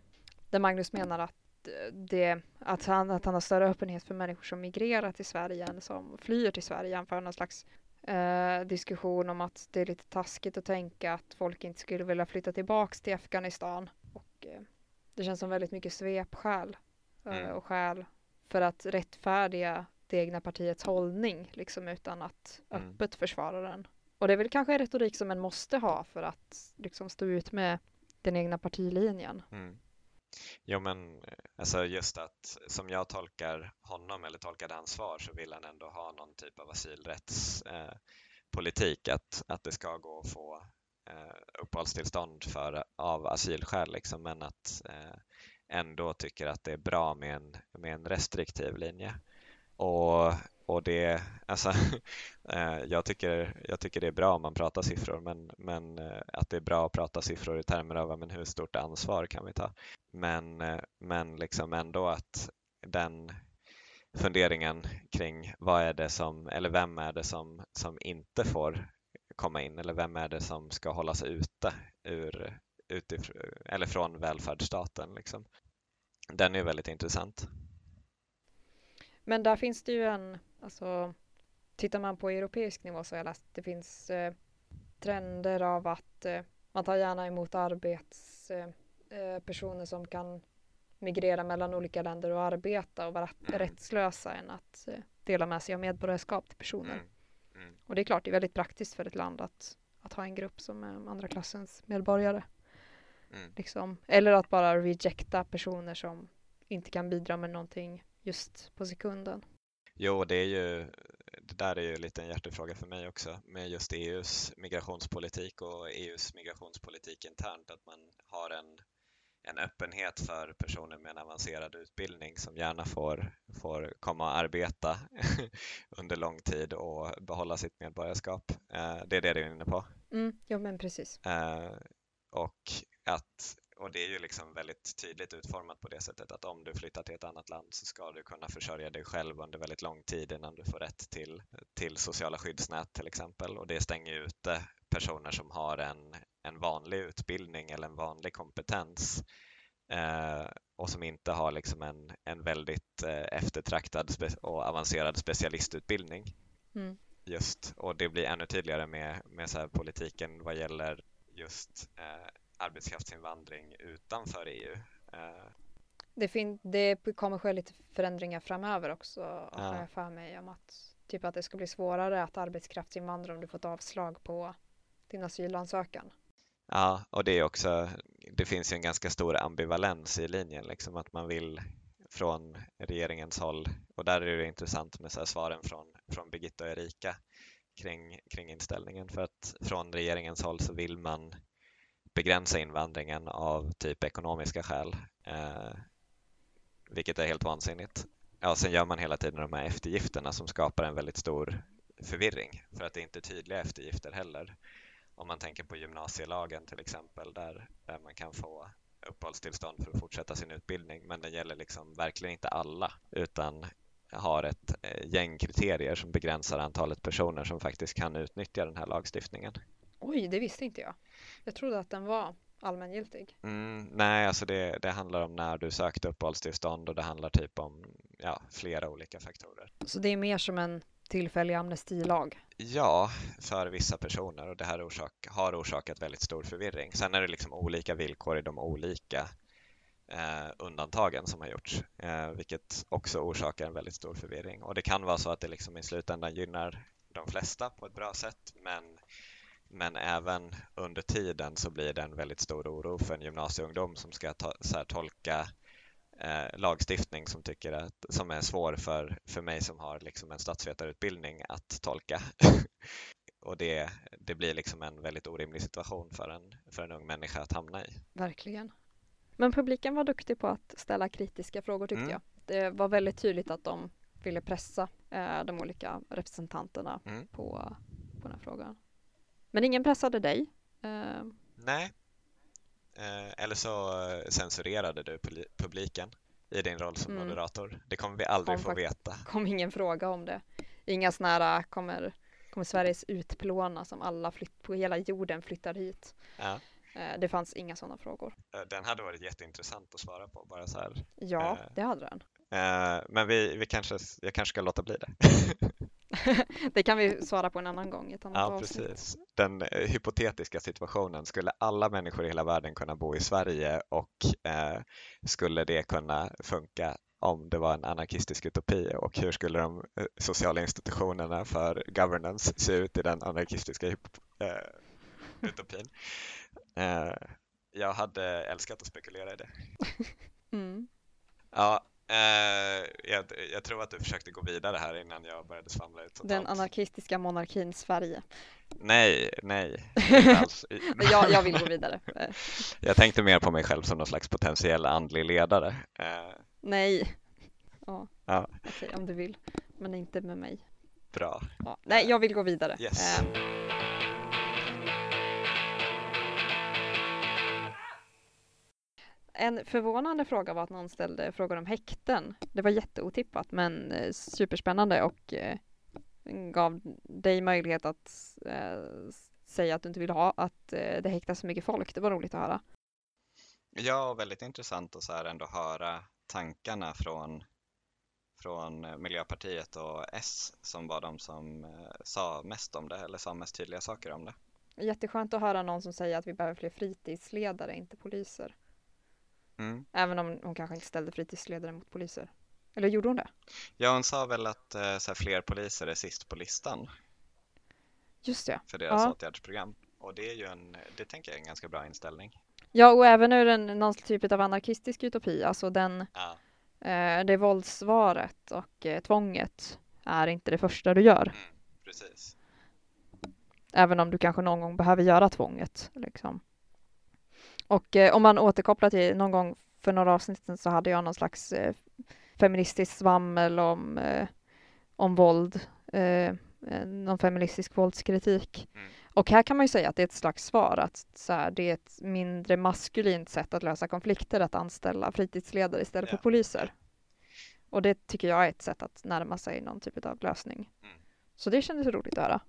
Där Magnus menar att, eh, det, att, han, att han har större öppenhet för människor som migrerar till Sverige än som flyr till Sverige jämför någon slags eh, diskussion om att det är lite taskigt att tänka att folk inte skulle vilja flytta tillbaks till Afghanistan. Och, eh, det känns som väldigt mycket svepskäl eh, Mm. och skäl för att rättfärdiga det egna partiets hållning liksom utan att Mm. öppet försvara den. Och det är väl kanske en retorik som en måste ha för att liksom stå ut med den egna partilinjen. Mm. Jo men eh, alltså just att som jag tolkar honom eller tolkade hans svar så vill han ändå ha någon typ av asylrättspolitik eh, att, att det ska gå att få eh, uppehållstillstånd för, av asylskäl liksom, men att eh, ändå tycker att det är bra med en, med en restriktiv linje. Och, och det, alltså, eh, jag, tycker, jag tycker det är bra om man pratar siffror men, men eh, att det är bra att prata siffror i termer av men hur stort ansvar kan vi ta. Men, eh, men liksom ändå att den funderingen kring vad är det som, eller vem är det som, som inte får komma in eller vem är det som ska hållas ute ur, utifrån, eller från välfärdsstaten. Liksom. Den är väldigt intressant. Men där finns det ju en, alltså tittar man på europeisk nivå så har jag läst att det finns eh, trender av att eh, man tar gärna emot arbetspersoner eh, som kan migrera mellan olika länder och arbeta och vara Mm. rättslösa än att eh, dela med sig av medborgarskap till personer. Mm. Mm. Och det är klart, det är väldigt praktiskt för ett land att, att ha en grupp som är andra klassens medborgare. Mm. Liksom. Eller att bara rejecta personer som inte kan bidra med någonting just på sekunden. Jo, det är ju det där är ju lite en hjärtefråga för mig också med just EUs migrationspolitik och EUs migrationspolitik internt att man har en, en öppenhet för personer med en avancerad utbildning som gärna får, får komma och arbeta under lång tid och behålla sitt medborgarskap. Eh, Det är det du är inne på. Mm, ja men precis. Eh, och, att, och det är ju liksom väldigt tydligt utformat på det sättet att om du flyttar till ett annat land så ska du kunna försörja dig själv under väldigt lång tid innan du får rätt till, till sociala skyddsnät till exempel. Och det stänger ute personer som har en, en vanlig utbildning eller en vanlig kompetens eh, och som inte har liksom en, en väldigt eh, eftertraktad och avancerad specialistutbildning Mm. just och det blir ännu tydligare med, med så politiken vad gäller just eh, arbetskraftsinvandring utanför EU. Eh, Det, fin- det kommer ske lite förändringar framöver också har Ja. jag för mig om att typ att det ska bli svårare att arbetskraftsinvandra om du fått avslag på din asylansökan. ja, och det är också, det finns ju en ganska stor ambivalens i linjen, liksom att man vill från regeringens håll, och där är det intressant med så svaren från, från Birgitta och Erika kring, kring inställningen, för att från regeringens håll så vill man begränsa invandringen av typ ekonomiska skäl, eh, vilket är helt vansinnigt. Ja, sen gör man hela tiden de här eftergifterna som skapar en väldigt stor förvirring för att det är inte tydliga eftergifter heller. Om man tänker på gymnasielagen till exempel där, där man kan få uppehållstillstånd för att fortsätta sin utbildning men den gäller liksom verkligen inte alla utan har ett eh, gäng kriterier som begränsar antalet personer som faktiskt kan utnyttja den här lagstiftningen. Oj, det visste inte jag. Jag trodde att den var allmängiltig. Mm, nej, alltså det, det handlar om när du sökte uppehållstillstånd och det handlar typ om ja, flera olika faktorer. Så det är mer som en tillfällig amnestilag. Ja, för vissa personer och det här orsak, har orsakat väldigt stor förvirring. Sen är det liksom olika villkor i de olika eh, undantagen som har gjorts, eh, vilket också orsakar en väldigt stor förvirring. Och det kan vara så att det liksom i slutändan gynnar de flesta på ett bra sätt, men, men även under tiden så blir det en väldigt stor oro för en gymnasieungdom som ska ta, så här, tolka eh, lagstiftning som, tycker att, som är svår för, för mig som har liksom en statsvetarutbildning att tolka. och det, det blir liksom en väldigt orimlig situation för en, för en ung människa att hamna i. Verkligen. Men publiken var duktig på att ställa kritiska frågor tyckte Mm. jag. Det var väldigt tydligt att de ville pressa eh, de olika representanterna Mm. på, på den här frågan. Men ingen pressade dig. Eh, Nej. Eh, eller så eh, censurerade du publiken i din roll som Mm. moderator. Det kommer vi aldrig Kom få veta. kom ingen fråga om det. Inga sådana här, kommer, kommer Sveriges utplåna som alla flytt, på hela jorden flyttar hit. Ja. Det fanns inga sådana frågor. Den hade varit jätteintressant att svara på, bara så här. Ja, det hade den. Men vi, vi kanske, jag kanske ska låta bli det. det kan vi svara på en annan gång ett annat Ja, avsnitt. precis. Den eh, hypotetiska situationen, skulle alla människor i hela världen kunna bo i Sverige och eh, skulle det kunna funka om det var en anarkistisk utopi och hur skulle de eh, sociala institutionerna för governance se ut i den anarkistiska eh, utopin? Eh, jag hade älskat att spekulera i det. Mm. Ja, eh, jag, jag tror att du försökte gå vidare här innan jag började svamla ut totalt. Den anarkistiska monarkin Sverige. Nej, nej, inte jag, jag vill gå vidare. Jag tänkte mer på mig själv som någon slags potentiell andlig ledare. Eh, nej. Ja, Ja. okej om du vill. Men inte med mig. bra. Ja. Nej, jag vill gå vidare. Yes. Eh, En förvånande fråga var att någon ställde frågor om häkten. Det var jätteotippat men eh, superspännande och eh, gav dig möjlighet att eh, säga att du inte vill ha att det häktas så mycket folk. Det var roligt att höra. Ja, väldigt intressant att så här ändå höra tankarna från, från Miljöpartiet och S som var de som sa mest om det, eller sa mest tydliga saker om det. Jätteskönt att höra någon som säger att vi behöver fler fritidsledare, inte poliser. Mm. Även om hon kanske inte ställde fritidsledare mot poliser. Eller gjorde hon det? Ja, hon sa väl att eh, så här, fler poliser är sist på listan Just det. för deras Ja. åtgärdsprogram. Och det är ju en, det tänker jag är en ganska bra inställning. Ja, och även ur en, någon typ av anarkistisk utopi, alltså den, Ja, eh, det våldsvaret och eh, tvånget är inte det första du gör. mm, precis. Även om du kanske någon gång behöver göra tvånget. Liksom. Och eh, om man återkopplar till någon gång för några avsnitt så hade jag någon slags eh, feministiskt svammel om, eh, om våld. Eh, eh, någon feministisk våldskritik. Mm. Och här kan man ju säga att det är ett slags svar, att så här, det är ett mindre maskulint sätt att lösa konflikter att anställa fritidsledare istället Ja. för poliser. Och det tycker jag är ett sätt att närma sig någon typ av lösning. Mm. Så det kändes roligt att höra.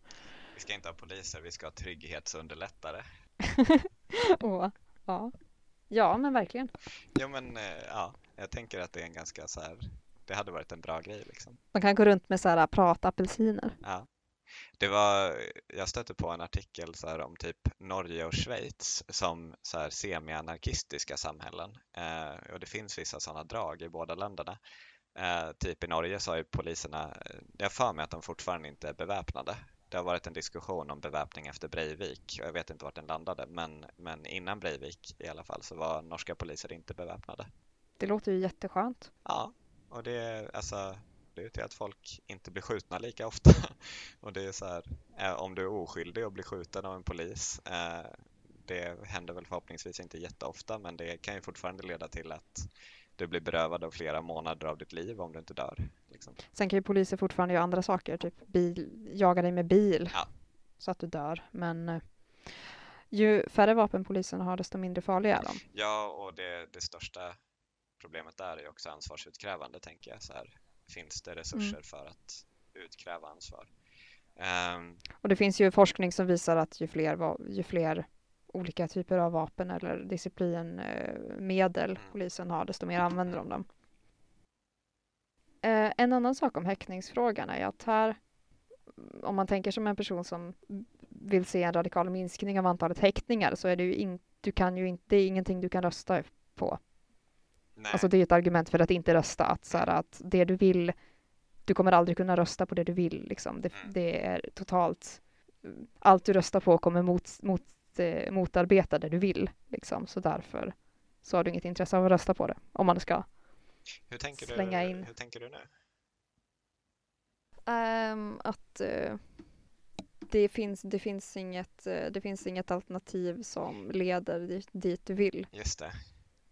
Vi ska inte ha poliser, vi ska ha trygghetsunderlättare. Och, ja. ja, men verkligen. Jo men eh, ja, jag tänker att det är en ganska så här, det hade varit en bra grej liksom. Man kan gå runt med så här pratapelsiner. Ja. Det var, jag stötte på en artikel så här om typ Norge och Schweiz som så här semi-anarkistiska samhällen. Eh, och det finns vissa sådana drag i båda länderna. Eh, typ i Norge så har ju poliserna, jag har för mig att de fortfarande inte är beväpnade. Det har varit en diskussion om beväpning efter Breivik och jag vet inte vart den landade men, men innan Breivik i alla fall så var norska poliser inte beväpnade. Det låter ju jätteskönt. Ja, och det är alltså det är till att folk inte blir skjutna lika ofta. och det är så här, eh, om du är oskyldig och blir skjuten av en polis, eh, det händer väl förhoppningsvis inte jätteofta, men det kan ju fortfarande leda till att du blir berövad av flera månader av ditt liv om du inte dör. Liksom. Sen kan ju poliser fortfarande göra andra saker, typ bil, jaga dig med bil Ja. så att du dör. Men eh, ju färre vapen polisen har, desto mindre farliga är de. Ja, och det, det största problemet där är ju också ansvarsutkrävande, tänker jag. Så här, finns det resurser Mm. för att utkräva ansvar? Ehm, Och det finns ju forskning som visar att ju fler, ju fler olika typer av vapen eller disciplinmedel Mm. polisen har, desto mer använder de dem. Eh, en annan sak om häktningsfrågan är att här, om man tänker som en person som vill se en radikal minskning av antalet häktningar så är det ju in, du kan ju inte, det är ingenting du kan rösta på. nej. Alltså det är ett argument för att inte rösta, att, så här, att det du vill, du kommer aldrig kunna rösta på det du vill. Liksom. Det, Mm. det är totalt, allt du röstar på kommer mot, mot, eh, motarbeta det du vill. Liksom. Så därför så har du inget intresse av att rösta på det, om man ska. hur, tänker slänga du, in. hur tänker du nu? Ehm, att eh, det, finns, det, finns inget, eh, det finns inget alternativ som leder dit, dit du vill. Just det.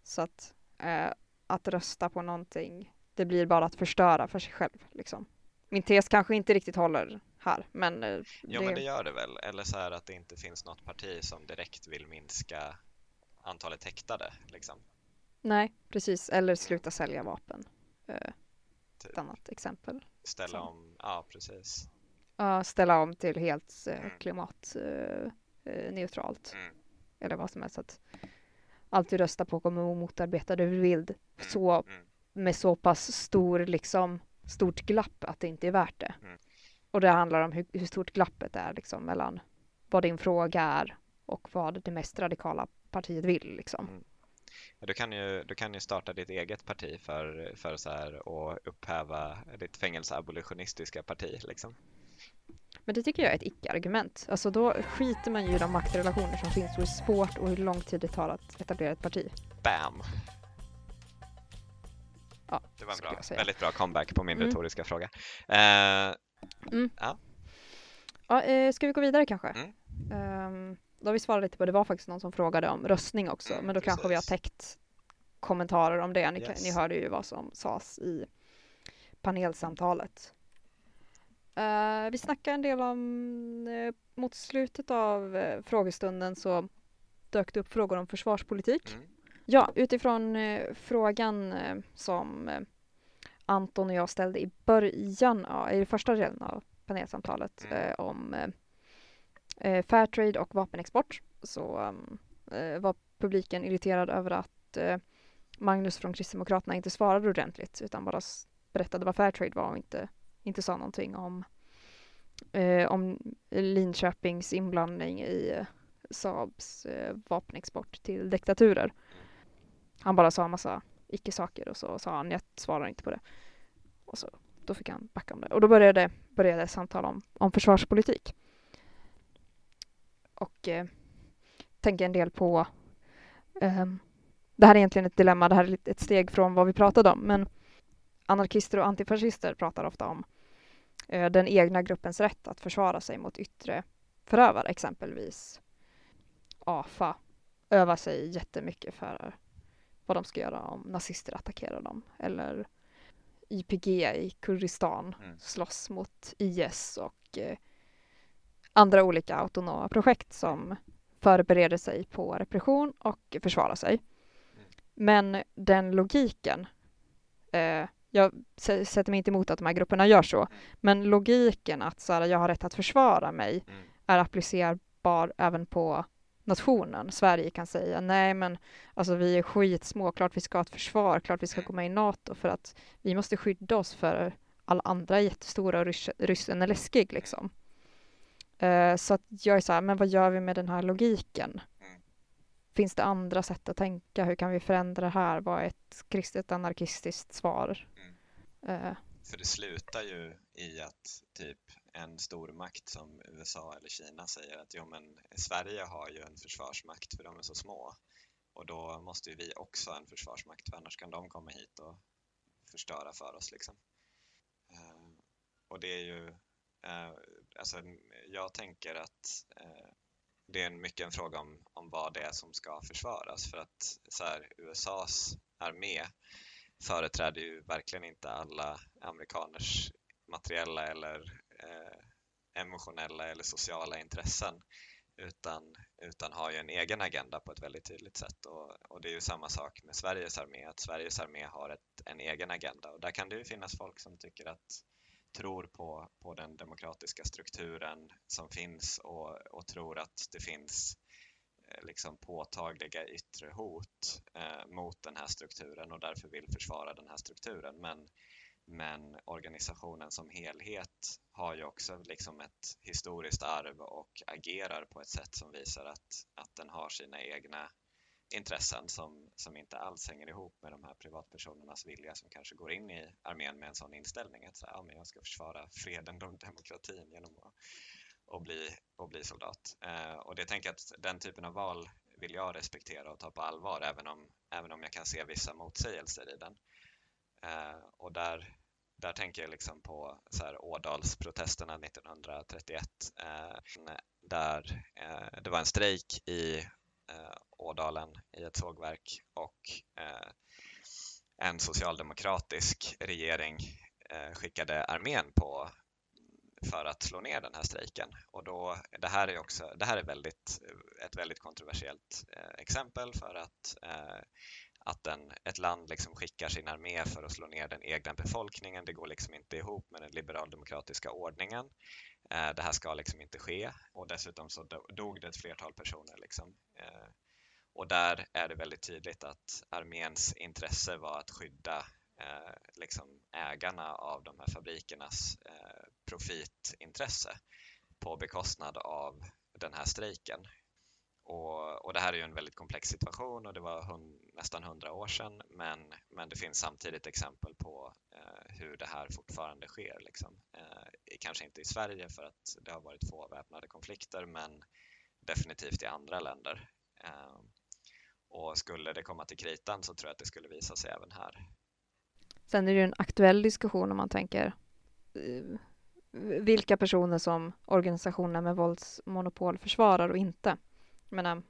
Så att, eh, att rösta på någonting, det blir bara att förstöra för sig själv. Liksom. Min tes kanske inte riktigt håller här, men, eh, Jo, det, men det gör det väl. Eller så här att det inte finns något parti som direkt vill minska antalet häktade. Liksom. nej, precis. Eller sluta sälja vapen. Eh, Typ. ett annat exempel. Ställa Så. om, ja precis. Ja, ställa om till helt eh, Mm. klimatneutralt. Eh, neutralt. Mm. Eller vad som helst. Att allt du röstar på kommer att motarbeta det du vill. Mm. Så, Mm. med så pass stor, liksom, stort glapp att det inte är värt det. Mm. Och det handlar om hur, hur stort glappet är liksom, mellan vad din fråga är och vad det mest radikala partiet vill. Liksom. Mm. Ja, Du kan, ju, du kan ju starta ditt eget parti för, för så här och upphäva ditt fängelseabolitionistiska parti. Liksom. Men det tycker jag är ett icke-argument. Alltså då skiter man ju i de maktrelationer som finns och hur svårt och hur lång tid det tar att etablera ett parti. Bam! Ja, Det var en bra, väldigt bra comeback på min Mm. retoriska fråga. Eh, Ja, eh, ska vi gå vidare kanske? Mm. Ehm, då har vi svarat lite på, det var faktiskt någon som frågade om röstning också, Mm, men då kanske vi har precis. täckt kommentarer om det. Ni, Yes. ni hörde ju vad som sades i panelsamtalet. Eh, vi snackade en del om, eh, mot slutet av eh, frågestunden så dök det upp frågor om försvarspolitik. mm, Ja, utifrån frågan som Anton och jag ställde i början, ja, i första delen av panelsamtalet Mm. eh, om eh, eh, Fairtrade och vapenexport så um, eh, var publiken irriterad över att eh, Magnus från Kristdemokraterna inte svarade ordentligt utan bara berättade vad Fairtrade var och inte, inte sa någonting om eh, om Linköpings inblandning i eh, Saabs vapenexport till diktaturer. Han bara sa en massa icke-saker och så sa han jag svarar inte på det. Och så, då fick han backa om det. Och då började, började samtal om, om försvarspolitik. Och eh, tänker en del på eh, det här är egentligen ett dilemma, det här är ett steg från vad vi pratade om, men anarkister och antifascister pratar ofta om eh, den egna gruppens rätt att försvara sig mot yttre förövare, exempelvis AFA övar sig jättemycket för vad de ska göra om nazister attackerar dem, eller YPG i Kurdistan Mm. slåss mot IS och eh, andra olika autonoma projekt som förbereder sig på repression och försvarar sig. Men den logiken, eh, jag sätter mig inte emot att de här grupperna gör så, men logiken att så här, jag har rätt att försvara mig Mm. är applicerbar även på nationen. Sverige kan säga nej men alltså vi är skitsmå, klart vi ska ha ett försvar, klart vi ska gå med i NATO för att vi måste skydda oss för alla andra jättestora och ryssen är läskig liksom. Eh, så att jag är så här, men vad gör vi med den här logiken? Finns det andra sätt att tänka? Hur kan vi förändra det här? Vad är ett kristet anarkistiskt svar? Mm. Eh, För det slutar ju i att typ en stormakt som USA eller Kina säger att jo men Sverige har ju en försvarsmakt för de är så små och då måste ju vi också ha en försvarsmakt för annars kan de komma hit och förstöra för oss liksom. Eh, och det är ju, eh, alltså jag tänker att eh, det är mycket en fråga om, om vad det är som ska försvaras för att så här, USAs armé företräder ju verkligen inte alla amerikaners materiella eller Eh, emotionella eller sociala intressen utan, utan har ju en egen agenda på ett väldigt tydligt sätt och, och det är ju samma sak med Sveriges armé, att Sveriges armé har ett, en egen agenda och där kan det ju finnas folk som tycker att tror på, på den demokratiska strukturen som finns och, och tror att det finns eh, liksom påtagliga yttre hot eh, mot den här strukturen och därför vill försvara den här strukturen. Men, men organisationen som helhet har ju också liksom ett historiskt arv och agerar på ett sätt som visar att, att den har sina egna intressen som, som inte alls hänger ihop med de här privatpersonernas vilja som kanske går in i armén med en sån inställning att så här, ja, men jag ska försvara freden och demokratin genom att och bli, och bli soldat. Eh, och det tänker jag att den typen av val vill jag respektera och ta på allvar även om, även om jag kan se vissa motsägelser i den. Eh, och där, där tänker jag liksom på så här Ådalsprotesterna 1931 eh, där eh, det var en strejk i eh, Ådalen i ett sågverk och eh, en socialdemokratisk regering eh, skickade armén på för att slå ner den här strejken. Och då, det här är också, det här är väldigt, ett väldigt kontroversiellt eh, exempel för att, eh, att en, ett land liksom skickar sin armé för att slå ner den egna befolkningen. Det går liksom inte ihop med den liberaldemokratiska ordningen. Eh, det här ska liksom inte ske och dessutom så dog det ett flertal personer. Liksom. Eh, och där är det väldigt tydligt att arméns intresse var att skydda eh, liksom ägarna av de här fabrikernas eh, profitintresse på bekostnad av den här strejken. Och, och det här är ju en väldigt komplex situation och det var hund, nästan hundra år sedan men, men det finns samtidigt exempel på eh, hur det här fortfarande sker. Liksom. Eh, kanske inte i Sverige för att det har varit få väpnade konflikter men definitivt i andra länder. Eh, och skulle det komma till kritan så tror jag att det skulle visa sig även här. Sen är det ju en aktuell diskussion om man tänker eh, vilka personer som organisationer med våldsmonopol försvarar och inte. Menar,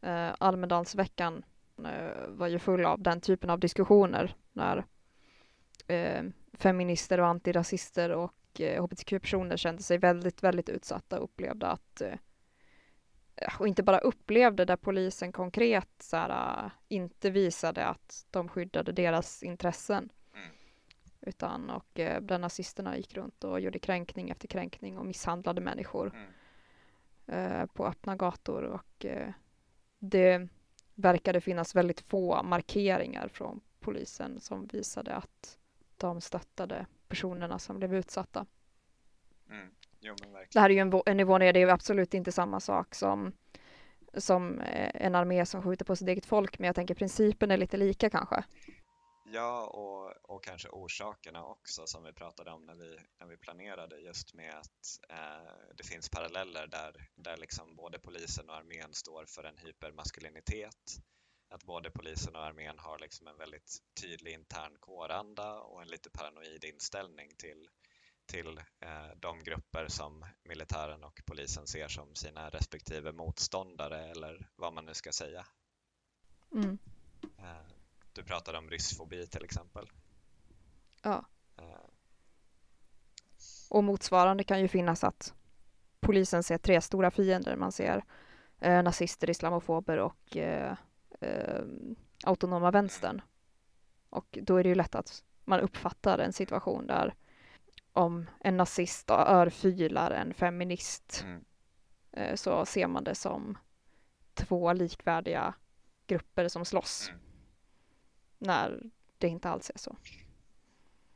eh, Almedalsveckan eh, var ju full av den typen av diskussioner när eh, feminister och antirasister och eh, hbtq-personer kände sig väldigt, väldigt utsatta och upplevde att eh, och inte bara upplevde där polisen konkret så här, äh, inte visade att de skyddade deras intressen. Mm. Utan och eh, där nazisterna gick runt och gjorde kränkning efter kränkning och misshandlade människor Mm. Eh, på öppna gator och eh, det verkade finnas väldigt få markeringar från polisen som visade att de stöttade personerna som blev utsatta. Mm. Jo, Det här är ju en, en nivå ner, det är ju absolut inte samma sak som, som eh, en armé som skjuter på sitt eget folk, men jag tänker principen är lite lika kanske. Ja, och, och kanske orsakerna också som vi pratade om när vi, när vi planerade just med att eh, det finns paralleller där, där liksom både polisen och armén står för en hypermaskulinitet. Att både polisen och armén har liksom en väldigt tydlig intern kåranda och en lite paranoid inställning till, till eh, de grupper som militären och polisen ser som sina respektive motståndare eller vad man nu ska säga. Mm. Eh, Du pratade om ryssfobi till exempel. Ja. Eh, Och motsvarande kan ju finnas att polisen ser tre stora fiender. Man ser eh, nazister, islamofober och eh, eh, autonoma vänstern. Och då är det ju lätt att man uppfattar en situation där om en nazist örfilar en feminist Mm. eh, så ser man det som två likvärdiga grupper som slåss. Mm. När det inte alls är så.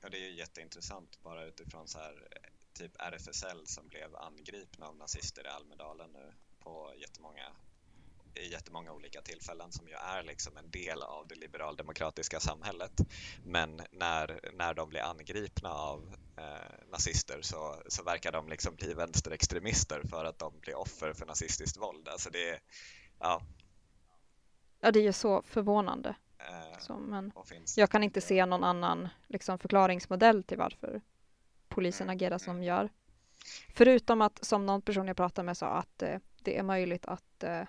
Ja, det är ju jätteintressant bara utifrån så här eh, typ RFSL som blev angripna av nazister i Almedalen nu på jättemånga i jättemånga olika tillfällen som ju är liksom en del av det liberaldemokratiska samhället. Men när, när de blir angripna av eh, nazister så, så verkar de liksom bli vänsterextremister för att de blir offer för nazistiskt våld. Alltså det ja. Ja, det är ju så förvånande. Eh, Så, men jag kan inte se någon annan liksom, förklaringsmodell till varför polisen Mm, agerar som mm. de gör. Förutom att, som någon person jag pratade med sa, att eh, det är möjligt att eh,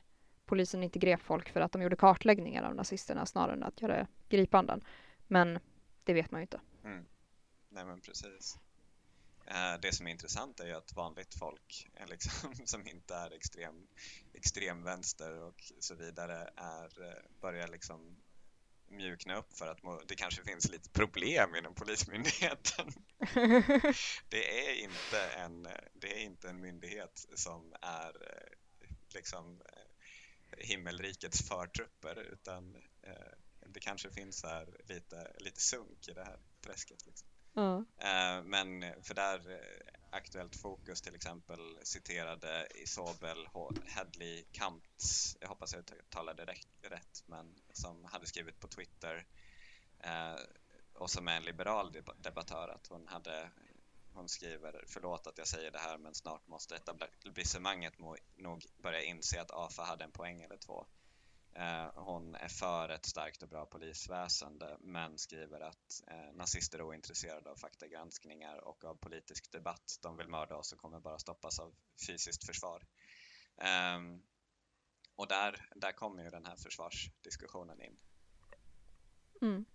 polisen inte grep folk för att de gjorde kartläggningar av nazisterna snarare än att göra gripanden. Men det vet man ju inte. Mm. Nej men precis. Eh, Det som är intressant är ju att vanligt folk liksom, som inte är extrem, extremvänster och så vidare är, eh, börjar liksom mjukna upp för att det kanske finns lite problem inom Polismyndigheten. Det är inte en, det är inte en myndighet som är eh, liksom eh, himmelrikets förtrupper utan eh, det kanske finns här lite, lite sunk i det här träsket. Liksom. Eh, Men för där Aktuellt Fokus till exempel citerade Isobel Hadley Kamps, jag hoppas jag uttalade det rätt, men som hade skrivit på Twitter eh, och som är en liberal debattör att hon hade hon skriver, förlåt att jag säger det här men snart måste etablissemanget nog börja inse att AFA hade en poäng eller två. Eh, hon är för ett starkt och bra polisväsende men skriver att eh, nazister är ointresserade av faktagranskningar och av politisk debatt. De vill mörda oss och kommer bara stoppas av fysiskt försvar. Ehm, och där, där kommer ju den här försvarsdiskussionen in. Mm.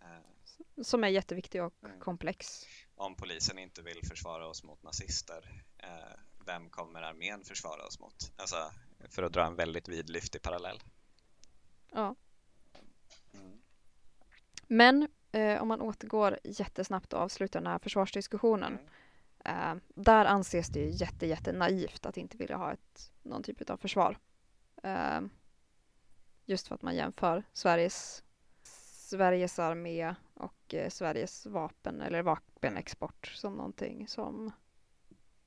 Eh, Som är jätteviktig och Mm. komplex. om polisen inte vill försvara oss mot nazister, eh, vem kommer armén försvara oss mot? Alltså, för att dra en väldigt vidlyftig parallell. Ja. Mm. Men eh, om man återgår jättesnabbt och avslutar den här försvarsdiskussionen. Mm. Eh, där anses det ju jätte, jätte naivt att inte vilja ha ett, någon typ av försvar. Eh, just för att man jämför Sveriges, Sveriges armé och eh, Sveriges vapen eller vapenexport som någonting som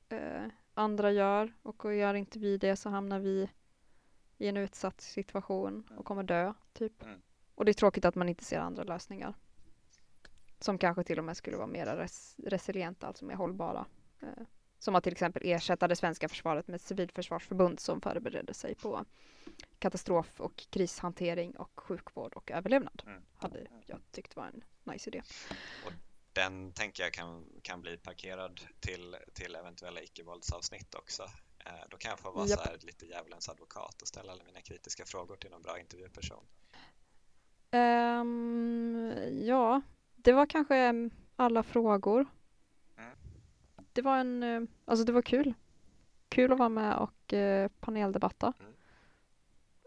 eh, andra gör och gör inte vi det så hamnar vi i en utsatt situation och kommer dö, typ. Mm. Och det är tråkigt att man inte ser andra lösningar. Som kanske till och med skulle vara mer res resilienta, alltså mer hållbara. Eh, som att till exempel ersätta det svenska försvaret med ett civilförsvarsförbund som förberedde sig på katastrof och krishantering och sjukvård och överlevnad. Mm. Hade jag tyckt var en nice idé. Den tänker jag kan, kan bli parkerad till, till eventuella icke-våldsavsnitt också. Eh, då kan jag få vara Japp. så här lite djävulens advokat och ställa alla mina kritiska frågor till någon bra intervjuperson. Ehm, ja, det var kanske alla frågor. Mm. Det var en, eh, alltså det var kul. Kul att vara med och eh, paneldebatta. Mm.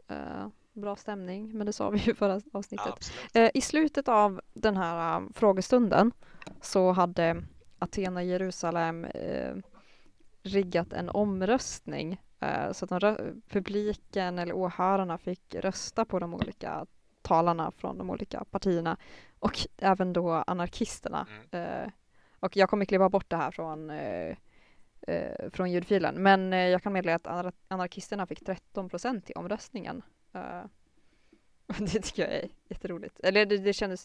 Eh, bra stämning, men det sa vi ju förra avsnittet. Ja. Eh, I slutet av den här um, frågestunden så hade Athena Jerusalem riggat en omröstning eh, så att publiken eller åhörarna fick rösta på de olika talarna från de olika partierna och även då anarkisterna. Mm. Eh, och jag kommer klippa bort det här från eh, från ljudfilen. Men jag kan meddela att anar anarkisterna fick 13 procent i omröstningen. Det tycker jag är jätteroligt. Eller det, det kändes,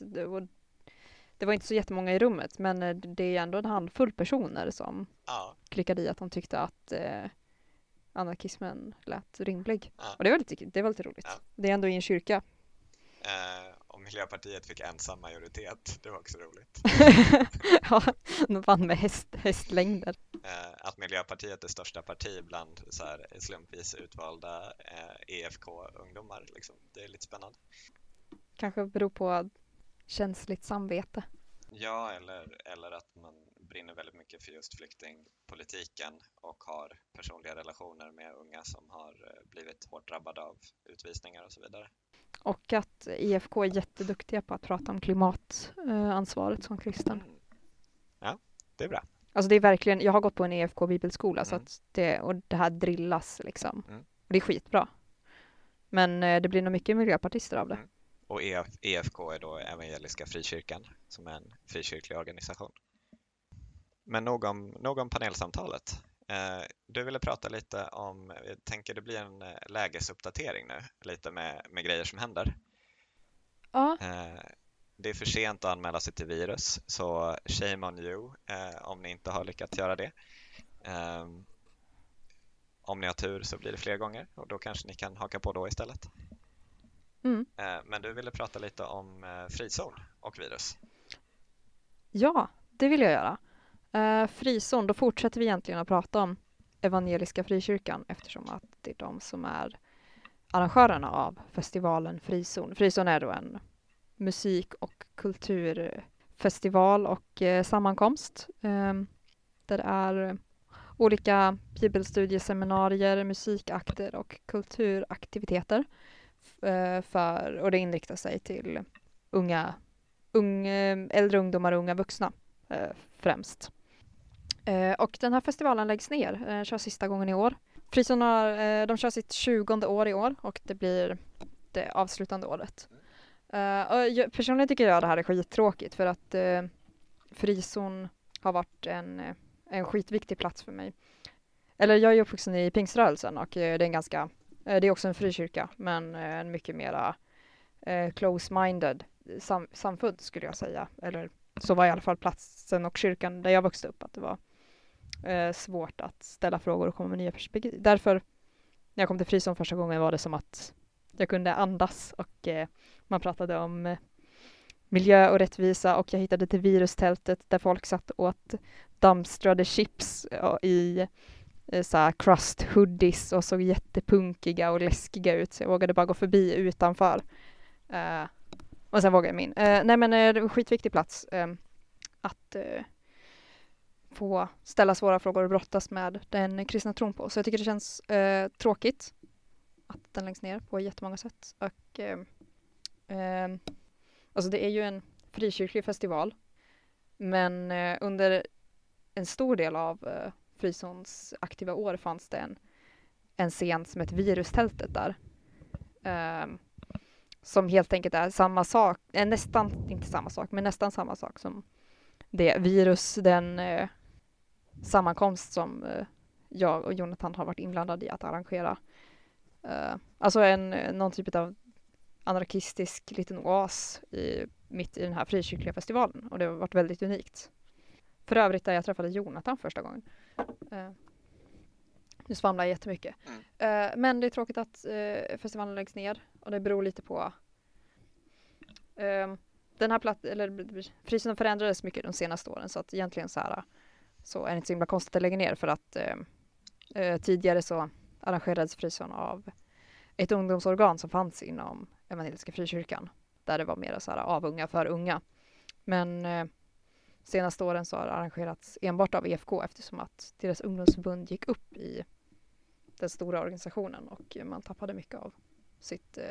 det var, inte så jättemånga i rummet, men eh, det är ändå en handfull personer som Ja, klickade i att de tyckte att eh, anarkismen lät rimlig. Ja. Och det var lite, det var lite roligt. Ja. Det är ändå i en kyrka. eh, och Miljöpartiet fick ensam majoritet. Det var också roligt. ja, de vann med häst, hästlängder. Eh, att Miljöpartiet är största parti bland så här slumpvis utvalda eh, EFK-ungdomar. Liksom. Det är lite spännande. Kanske beror på känsligt samvete. Ja, eller, eller att man brinner väldigt mycket för just flyktingpolitiken och har personliga relationer med unga som har eh, blivit hårt drabbade av utvisningar och så vidare. Och att IFK är jätteduktiga på att prata om klimatansvaret som kristen. Mm. Ja, det är bra. Alltså det är verkligen, jag har gått på en EFK bibelskola så Mm. att det, och det här drillas liksom. Mm. Och det är skitbra. Men eh, det blir nog mycket miljöpartister av det. Mm. Och EF, EFK är då Evangeliska Frikyrkan som är en frikyrklig organisation. Men nog om, nog om panelsamtalet. Eh, du ville prata lite om, jag tänker det blir en eh, lägesuppdatering nu, lite med, med grejer som händer. Ja, Eh, det är för sent att anmäla sig till virus, så shame on you om ni inte har lyckats göra det. Om ni har tur så blir det fler gånger och då kanske ni kan haka på då istället. Mm. Eh, men du ville prata lite om eh, frizon och virus. ja det vill jag göra. Uh, frizon, då fortsätter vi egentligen att prata om Evangeliska Frikyrkan eftersom att det är de som är arrangörerna av festivalen Frizon. Frizon är då en musik och kulturfestival och eh, sammankomst eh, där det är olika bibelstudieseminarier, musikakter och kulturaktiviteter. Eh, för, och det inriktar sig till unga, ung, eh, äldre ungdomar och unga vuxna eh, främst. Och den här festivalen läggs ner, den kör sista gången i år. Frizon har, de kör sitt tjugonde år i år och det blir det avslutande året. Och personligen tycker jag det här är skittråkigt för att Frizon har varit en, en skitviktig plats för mig. Eller jag är uppvuxen i pingströrelsen och det är en ganska, Eh, det är också en frikyrka men eh, en mycket mera eh, close-minded sam, samfund skulle jag säga. Eller så var i alla fall platsen och kyrkan där jag växte upp att det var svårt att ställa frågor och komma med nya perspektiv. Därför när jag kom till Frizon första gången var det som att jag kunde andas och man pratade om miljö och rättvisa och jag hittade till virustältet där folk satt och åt dumpstrade chips i Eh, så här crust hoodies och såg jättepunkiga och läskiga ut så jag vågade bara gå förbi utanför. Uh, och sen vågade jag min. Uh, nej men uh, det var en skitviktig plats ehm, eh, att uh, få ställa svåra frågor och brottas med den kristna tron på. Så jag tycker det känns tråkigt att den läggs ner på jättemånga sätt. Och, eh, alltså det är ju en frikyrklig festival men under en stor del av Frisons aktiva år fanns det en, en scen som hette Virustältet där. Um, som helt enkelt är samma sak, eh, nästan, inte samma sak, men nästan samma sak som det virus, den eh, sammankomst som eh, jag och Jonathan har varit inblandade i att arrangera. Uh, alltså en, eh, någon typ av anarkistisk liten oas i, mitt i den här frikyrkliga festivalen och det har varit väldigt unikt. För övrigt där jag träffade Jonathan första gången. Eh, nu svamlar jag jättemycket. Mm. Eh, men det är tråkigt att eh, festivalen läggs ner och det beror lite på eh, den här platt, eller Frizon förändrades mycket de senaste åren så att egentligen så här så är det inte så himla konstigt att lägger ner för att eh, eh, tidigare så arrangerades Frizon av ett ungdomsorgan som fanns inom Evangeliska Frikyrkan där det var mer så här av unga för unga. Men senaste åren så har det arrangerats enbart av EFK eftersom att deras ungdomsförbund gick upp i den stora organisationen och man tappade mycket av sitt eh,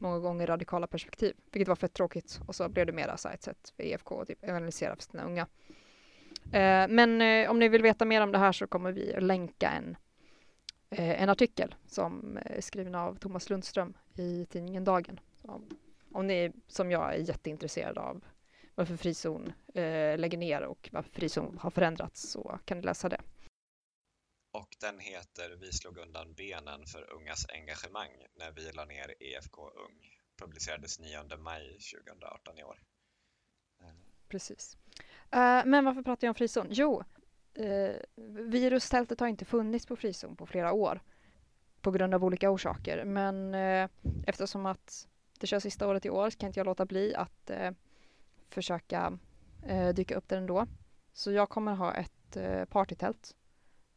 många gånger radikala perspektiv, vilket var fett tråkigt. Och så blev det mera så ett sätt för EFK att typ evangelisera för sina unga. Eh, men eh, om ni vill veta mer om det här så kommer vi att länka en, eh, en artikel som är skriven av Thomas Lundström i tidningen Dagen. Om, om ni som jag är jätteintresserad av varför frizon eh, lägger ner och varför frizon har förändrats så kan ni läsa det. och den heter Vi slog undan benen för ungas engagemang när vi la ner EFK Ung. Publicerades 9 maj 2018 i år. Precis. Eh, men varför pratar jag om frizon? Jo, uh, virustältet har inte funnits på frizon på flera år på grund av olika orsaker. Men uh, eftersom att det kör sista året i år så kan inte jag låta bli att försöka dyka upp där ändå. Så jag kommer ha ett partytält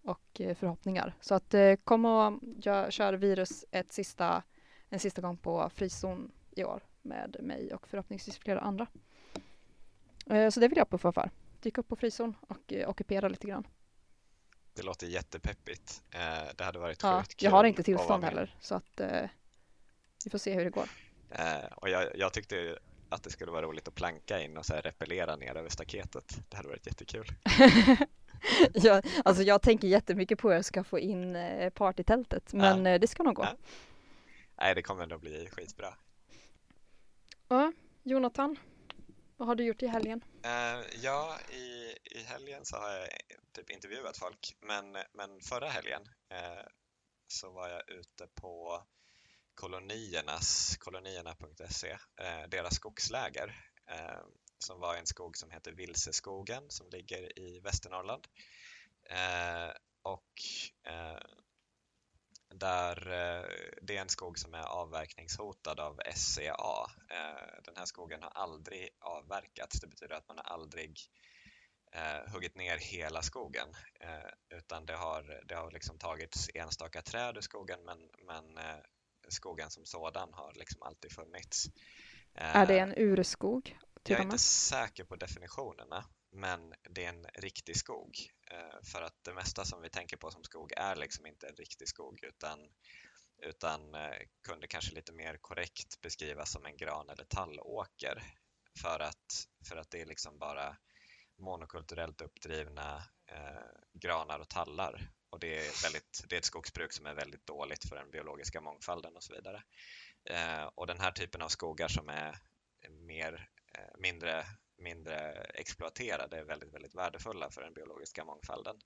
och förhoppningar. Så att kom och jag kör virus ett sista, en sista gång på frizon i år med mig och förhoppningsvis flera andra. Eh, så det vill jag puffa för. Dyka upp på frizon och eh, ockupera lite grann. Det låter jättepeppigt. Eh, det hade varit ja, sjukt kul Jag har inte tillstånd heller så att vi får se hur det går. Och jag, jag tyckte att det skulle vara roligt att planka in och så här repellera ner över staketet. Det hade varit jättekul. jag, alltså jag tänker jättemycket på hur jag ska få in partytältet, men ja. det ska nog gå. Ja. Nej, det kommer nog bli skitbra. Ja, Jonathan, vad har du gjort i helgen? Uh, ja, i, i helgen så har jag typ intervjuat folk, men, men förra helgen uh, så var jag ute på koloniernas, kolonierna.se, eh, deras skogsläger eh, som var en skog som heter Vilseskogen som ligger i Västernorrland. Eh, och där eh, det är en skog som är avverkningshotad av SCA. Eh, den här skogen har aldrig avverkats. Det betyder att man har aldrig eh, huggit ner hela skogen utan det har, det har liksom tagits enstaka träd ur skogen men, men skogen som sådan har liksom alltid funnits. Är det en urskog? Jag är inte säker på definitionerna men det är en riktig skog. Eh, för att det mesta som vi tänker på som skog är liksom inte en riktig skog utan, utan eh, kunde kanske lite mer korrekt beskrivas som en gran eller tallåker. För att, för att det är liksom bara monokulturellt uppdrivna eh, granar och tallar. Och det är, väldigt, det är ett skogsbruk som är väldigt dåligt för den biologiska mångfalden och så vidare. Eh, och den här typen av skogar som är mer, eh, mindre mindre exploaterade är väldigt, väldigt värdefulla för den biologiska mångfalden.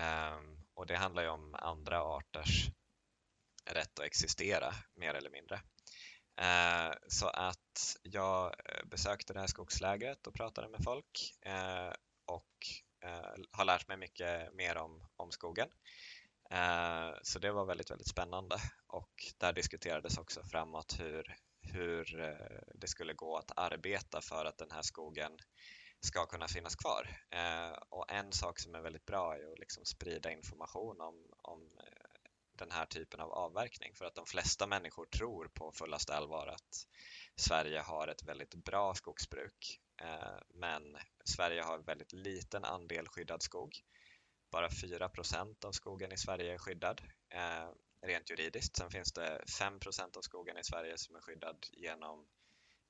Eh, och det handlar ju om andra arters rätt att existera, mer eller mindre. Eh, så att jag besökte det här skogslägret och pratade med folk eh, och Eh, har lärt mig mycket mer om, om skogen. Eh, så det var väldigt, väldigt spännande och där diskuterades också framåt hur hur eh, det skulle gå att arbeta för att den här skogen ska kunna finnas kvar. Eh, och en sak som är väldigt bra är att liksom sprida information om, om den här typen av avverkning för att de flesta människor tror på fullaste allvar att Sverige har ett väldigt bra skogsbruk Eh, men Sverige har väldigt liten andel skyddad skog. Bara 4% av skogen i Sverige är skyddad eh, rent juridiskt. Sen finns det 5% av skogen i Sverige som är skyddad genom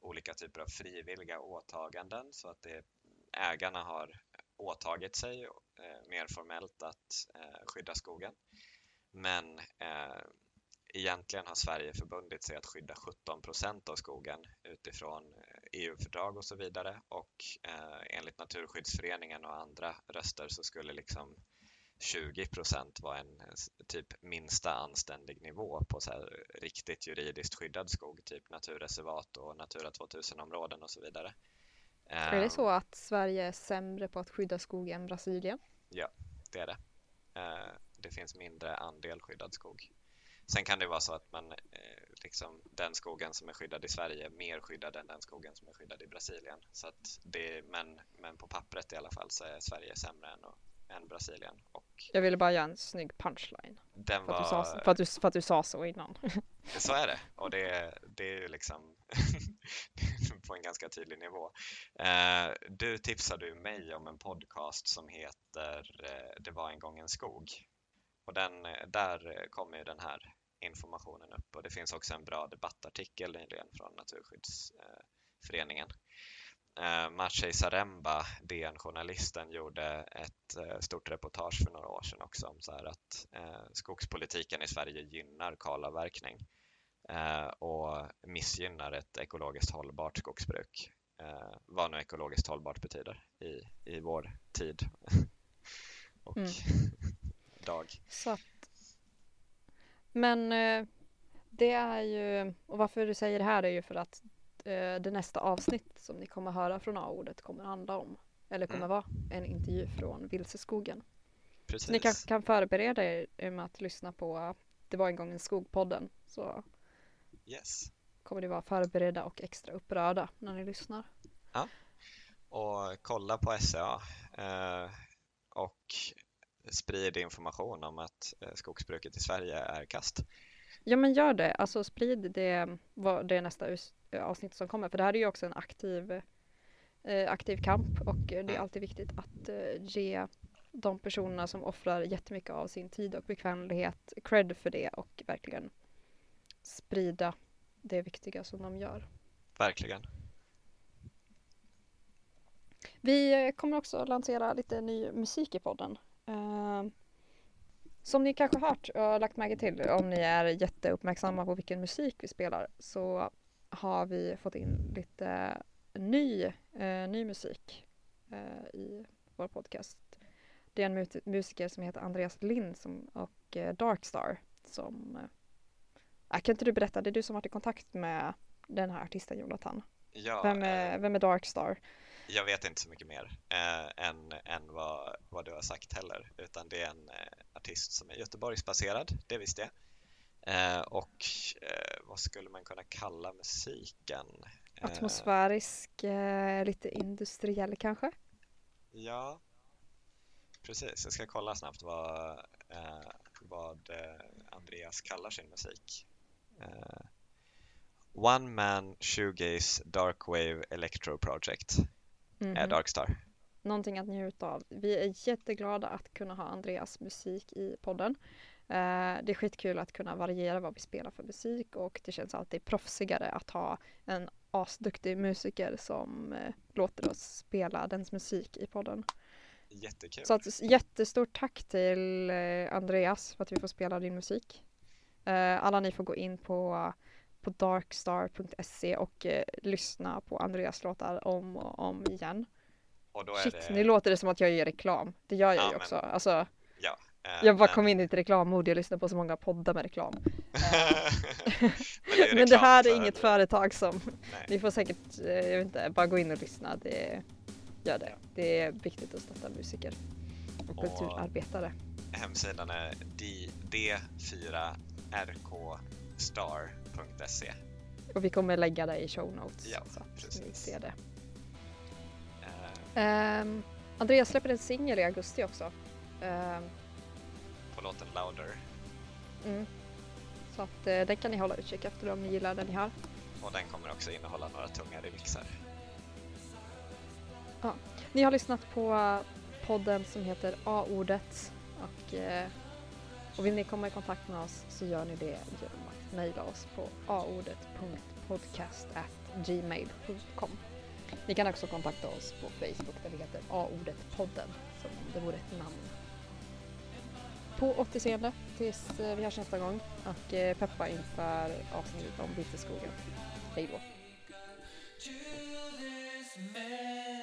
olika typer av frivilliga åtaganden så att det, ägarna har åtagit sig eh, mer formellt att eh, skydda skogen. Men eh, egentligen har Sverige förbundit sig att skydda 17% av skogen utifrån eh, EU-fördrag eh, och så vidare och eh, enligt Naturskyddsföreningen och andra röster så skulle liksom 20 procent var en typ minsta anständig nivå på så här riktigt juridiskt skyddad skog, typ naturreservat och Natura 2000-områden och så vidare. Är det så ehm. att Sverige är sämre på att skydda skog än Brasilien? Ja, det är det. Eh, det finns mindre andel skyddad skog. Sen kan det vara så att man, eh, liksom, den skogen som är skyddad i Sverige är mer skyddad än den skogen som är skyddad i Brasilien. Så att det, men, men på pappret i alla fall så är Sverige sämre än, än Brasilien. Och jag ville bara göra en snygg punchline. Den för, var... att du sa, för, att du, för att du sa så innan. så är det och det, det är ju liksom på en ganska tydlig nivå. Eh, du tipsade ju mig om en podcast som heter eh, Det var en gång en skog. Och den, där kommer ju den här informationen upp och det finns också en bra debattartikel nyligen från Naturskyddsföreningen eh, Maciej Zaremba, DN-journalisten, gjorde ett eh, stort reportage för några år sedan också om så att eh, skogspolitiken i Sverige gynnar kalavverkning eh, och missgynnar ett ekologiskt hållbart skogsbruk. Eh, vad nu ekologiskt hållbart betyder i, i vår tid. och mm. dag. Så att, men eh, det är ju, och varför du säger det här är ju för att eh, det nästa avsnitt som ni kommer höra från A-ordet kommer handla om, eller kommer Mm. vara en intervju från Vilseskogen. Precis. Så ni kanske kan förbereda er med att lyssna på Det var en gång en skog-podden. Så Yes. kommer ni vara förberedda och extra upprörda när ni lyssnar. Och kolla på SCA eh, och sprid information om att eh, skogsbruket i Sverige är kast. Ja men gör det, alltså sprid det, vad det är nästa avsnitt som kommer för det här är ju också en aktiv, eh, aktiv kamp och det är Mm. alltid viktigt att eh, ge de personerna som offrar jättemycket av sin tid och bekvämlighet cred för det och verkligen sprida det viktiga som de gör. Verkligen. Vi kommer också lansera lite ny musik i podden. Eh, som ni kanske hört och lagt märke till om ni är jätteuppmärksamma på vilken musik vi spelar så har vi fått in lite ny, eh, ny musik eh, i vår podcast. Det är en mu- musiker som heter Andreas Lind som, och eh, Darkstar som kan inte du berätta, det är du som varit i kontakt med den här artisten Jonathan. Ja, Vem är, vem är Darkstar? Jag vet inte så mycket mer eh, än, än vad, vad du har sagt heller, utan det är en eh, artist som är Göteborgsbaserad, det visste jag. Eh, och eh, vad skulle man kunna kalla musiken? Eh, Atmosfärisk, eh, lite industriell kanske? ja, precis. Jag ska kolla snabbt vad, vad Andreas kallar sin musik. One Man Shoegaze Darkwave Electro Project Mhm. är Darkstar. Någonting att njuta av. Vi är jätteglada att kunna ha Andreas musik i podden. Eh, det är skitkul att kunna variera vad vi spelar för musik och det känns alltid proffsigare att ha en asduktig musiker som eh, låter oss spela dens musik i podden. Jättekul. Så att, jättestort tack till Andreas för att vi får spela din musik. Alla ni får gå in på, på darkstar.se och eh, lyssna på Andreas låtar om och om igen. Och Shit, det... nu låter det som att jag gör reklam. Det gör jag ja, ju också. Men... Alltså, ja, eh, jag bara men... kom in i ett reklammod. Jag lyssnar på så många poddar med reklam. Eh, men, det men, det här är inget företag som... Nej. Ni får säkert, eh, jag vet inte, bara gå in och lyssna. Det, gör det. Det är viktigt att stötta musiker och, och kulturarbetare. Hemsidan är d4rkstar podcast.se. Och vi kommer lägga det i show notes ja, så att precis. ni ser det. Um, Andreas släpper en singel i augusti också. Uh, på låten Louder. Mm. Så att uh, den kan ni hålla utkik efter om ni gillar den ni hör. Och den kommer också innehålla några tunga remixar. Ja. Ni har lyssnat på podden som heter A-ordet och eh, och vill ni komma i kontakt med oss så gör ni det genom att mejla oss på aordet.podcast@gmail.com. Ni kan också kontakta oss på Facebook där vi heter A-ordet-podden som om det vore ett namn. På återseende tills eh, vi hörs nästa gång och eh, peppa inför avsnittet om Vitteskogen. Hej då! to this man.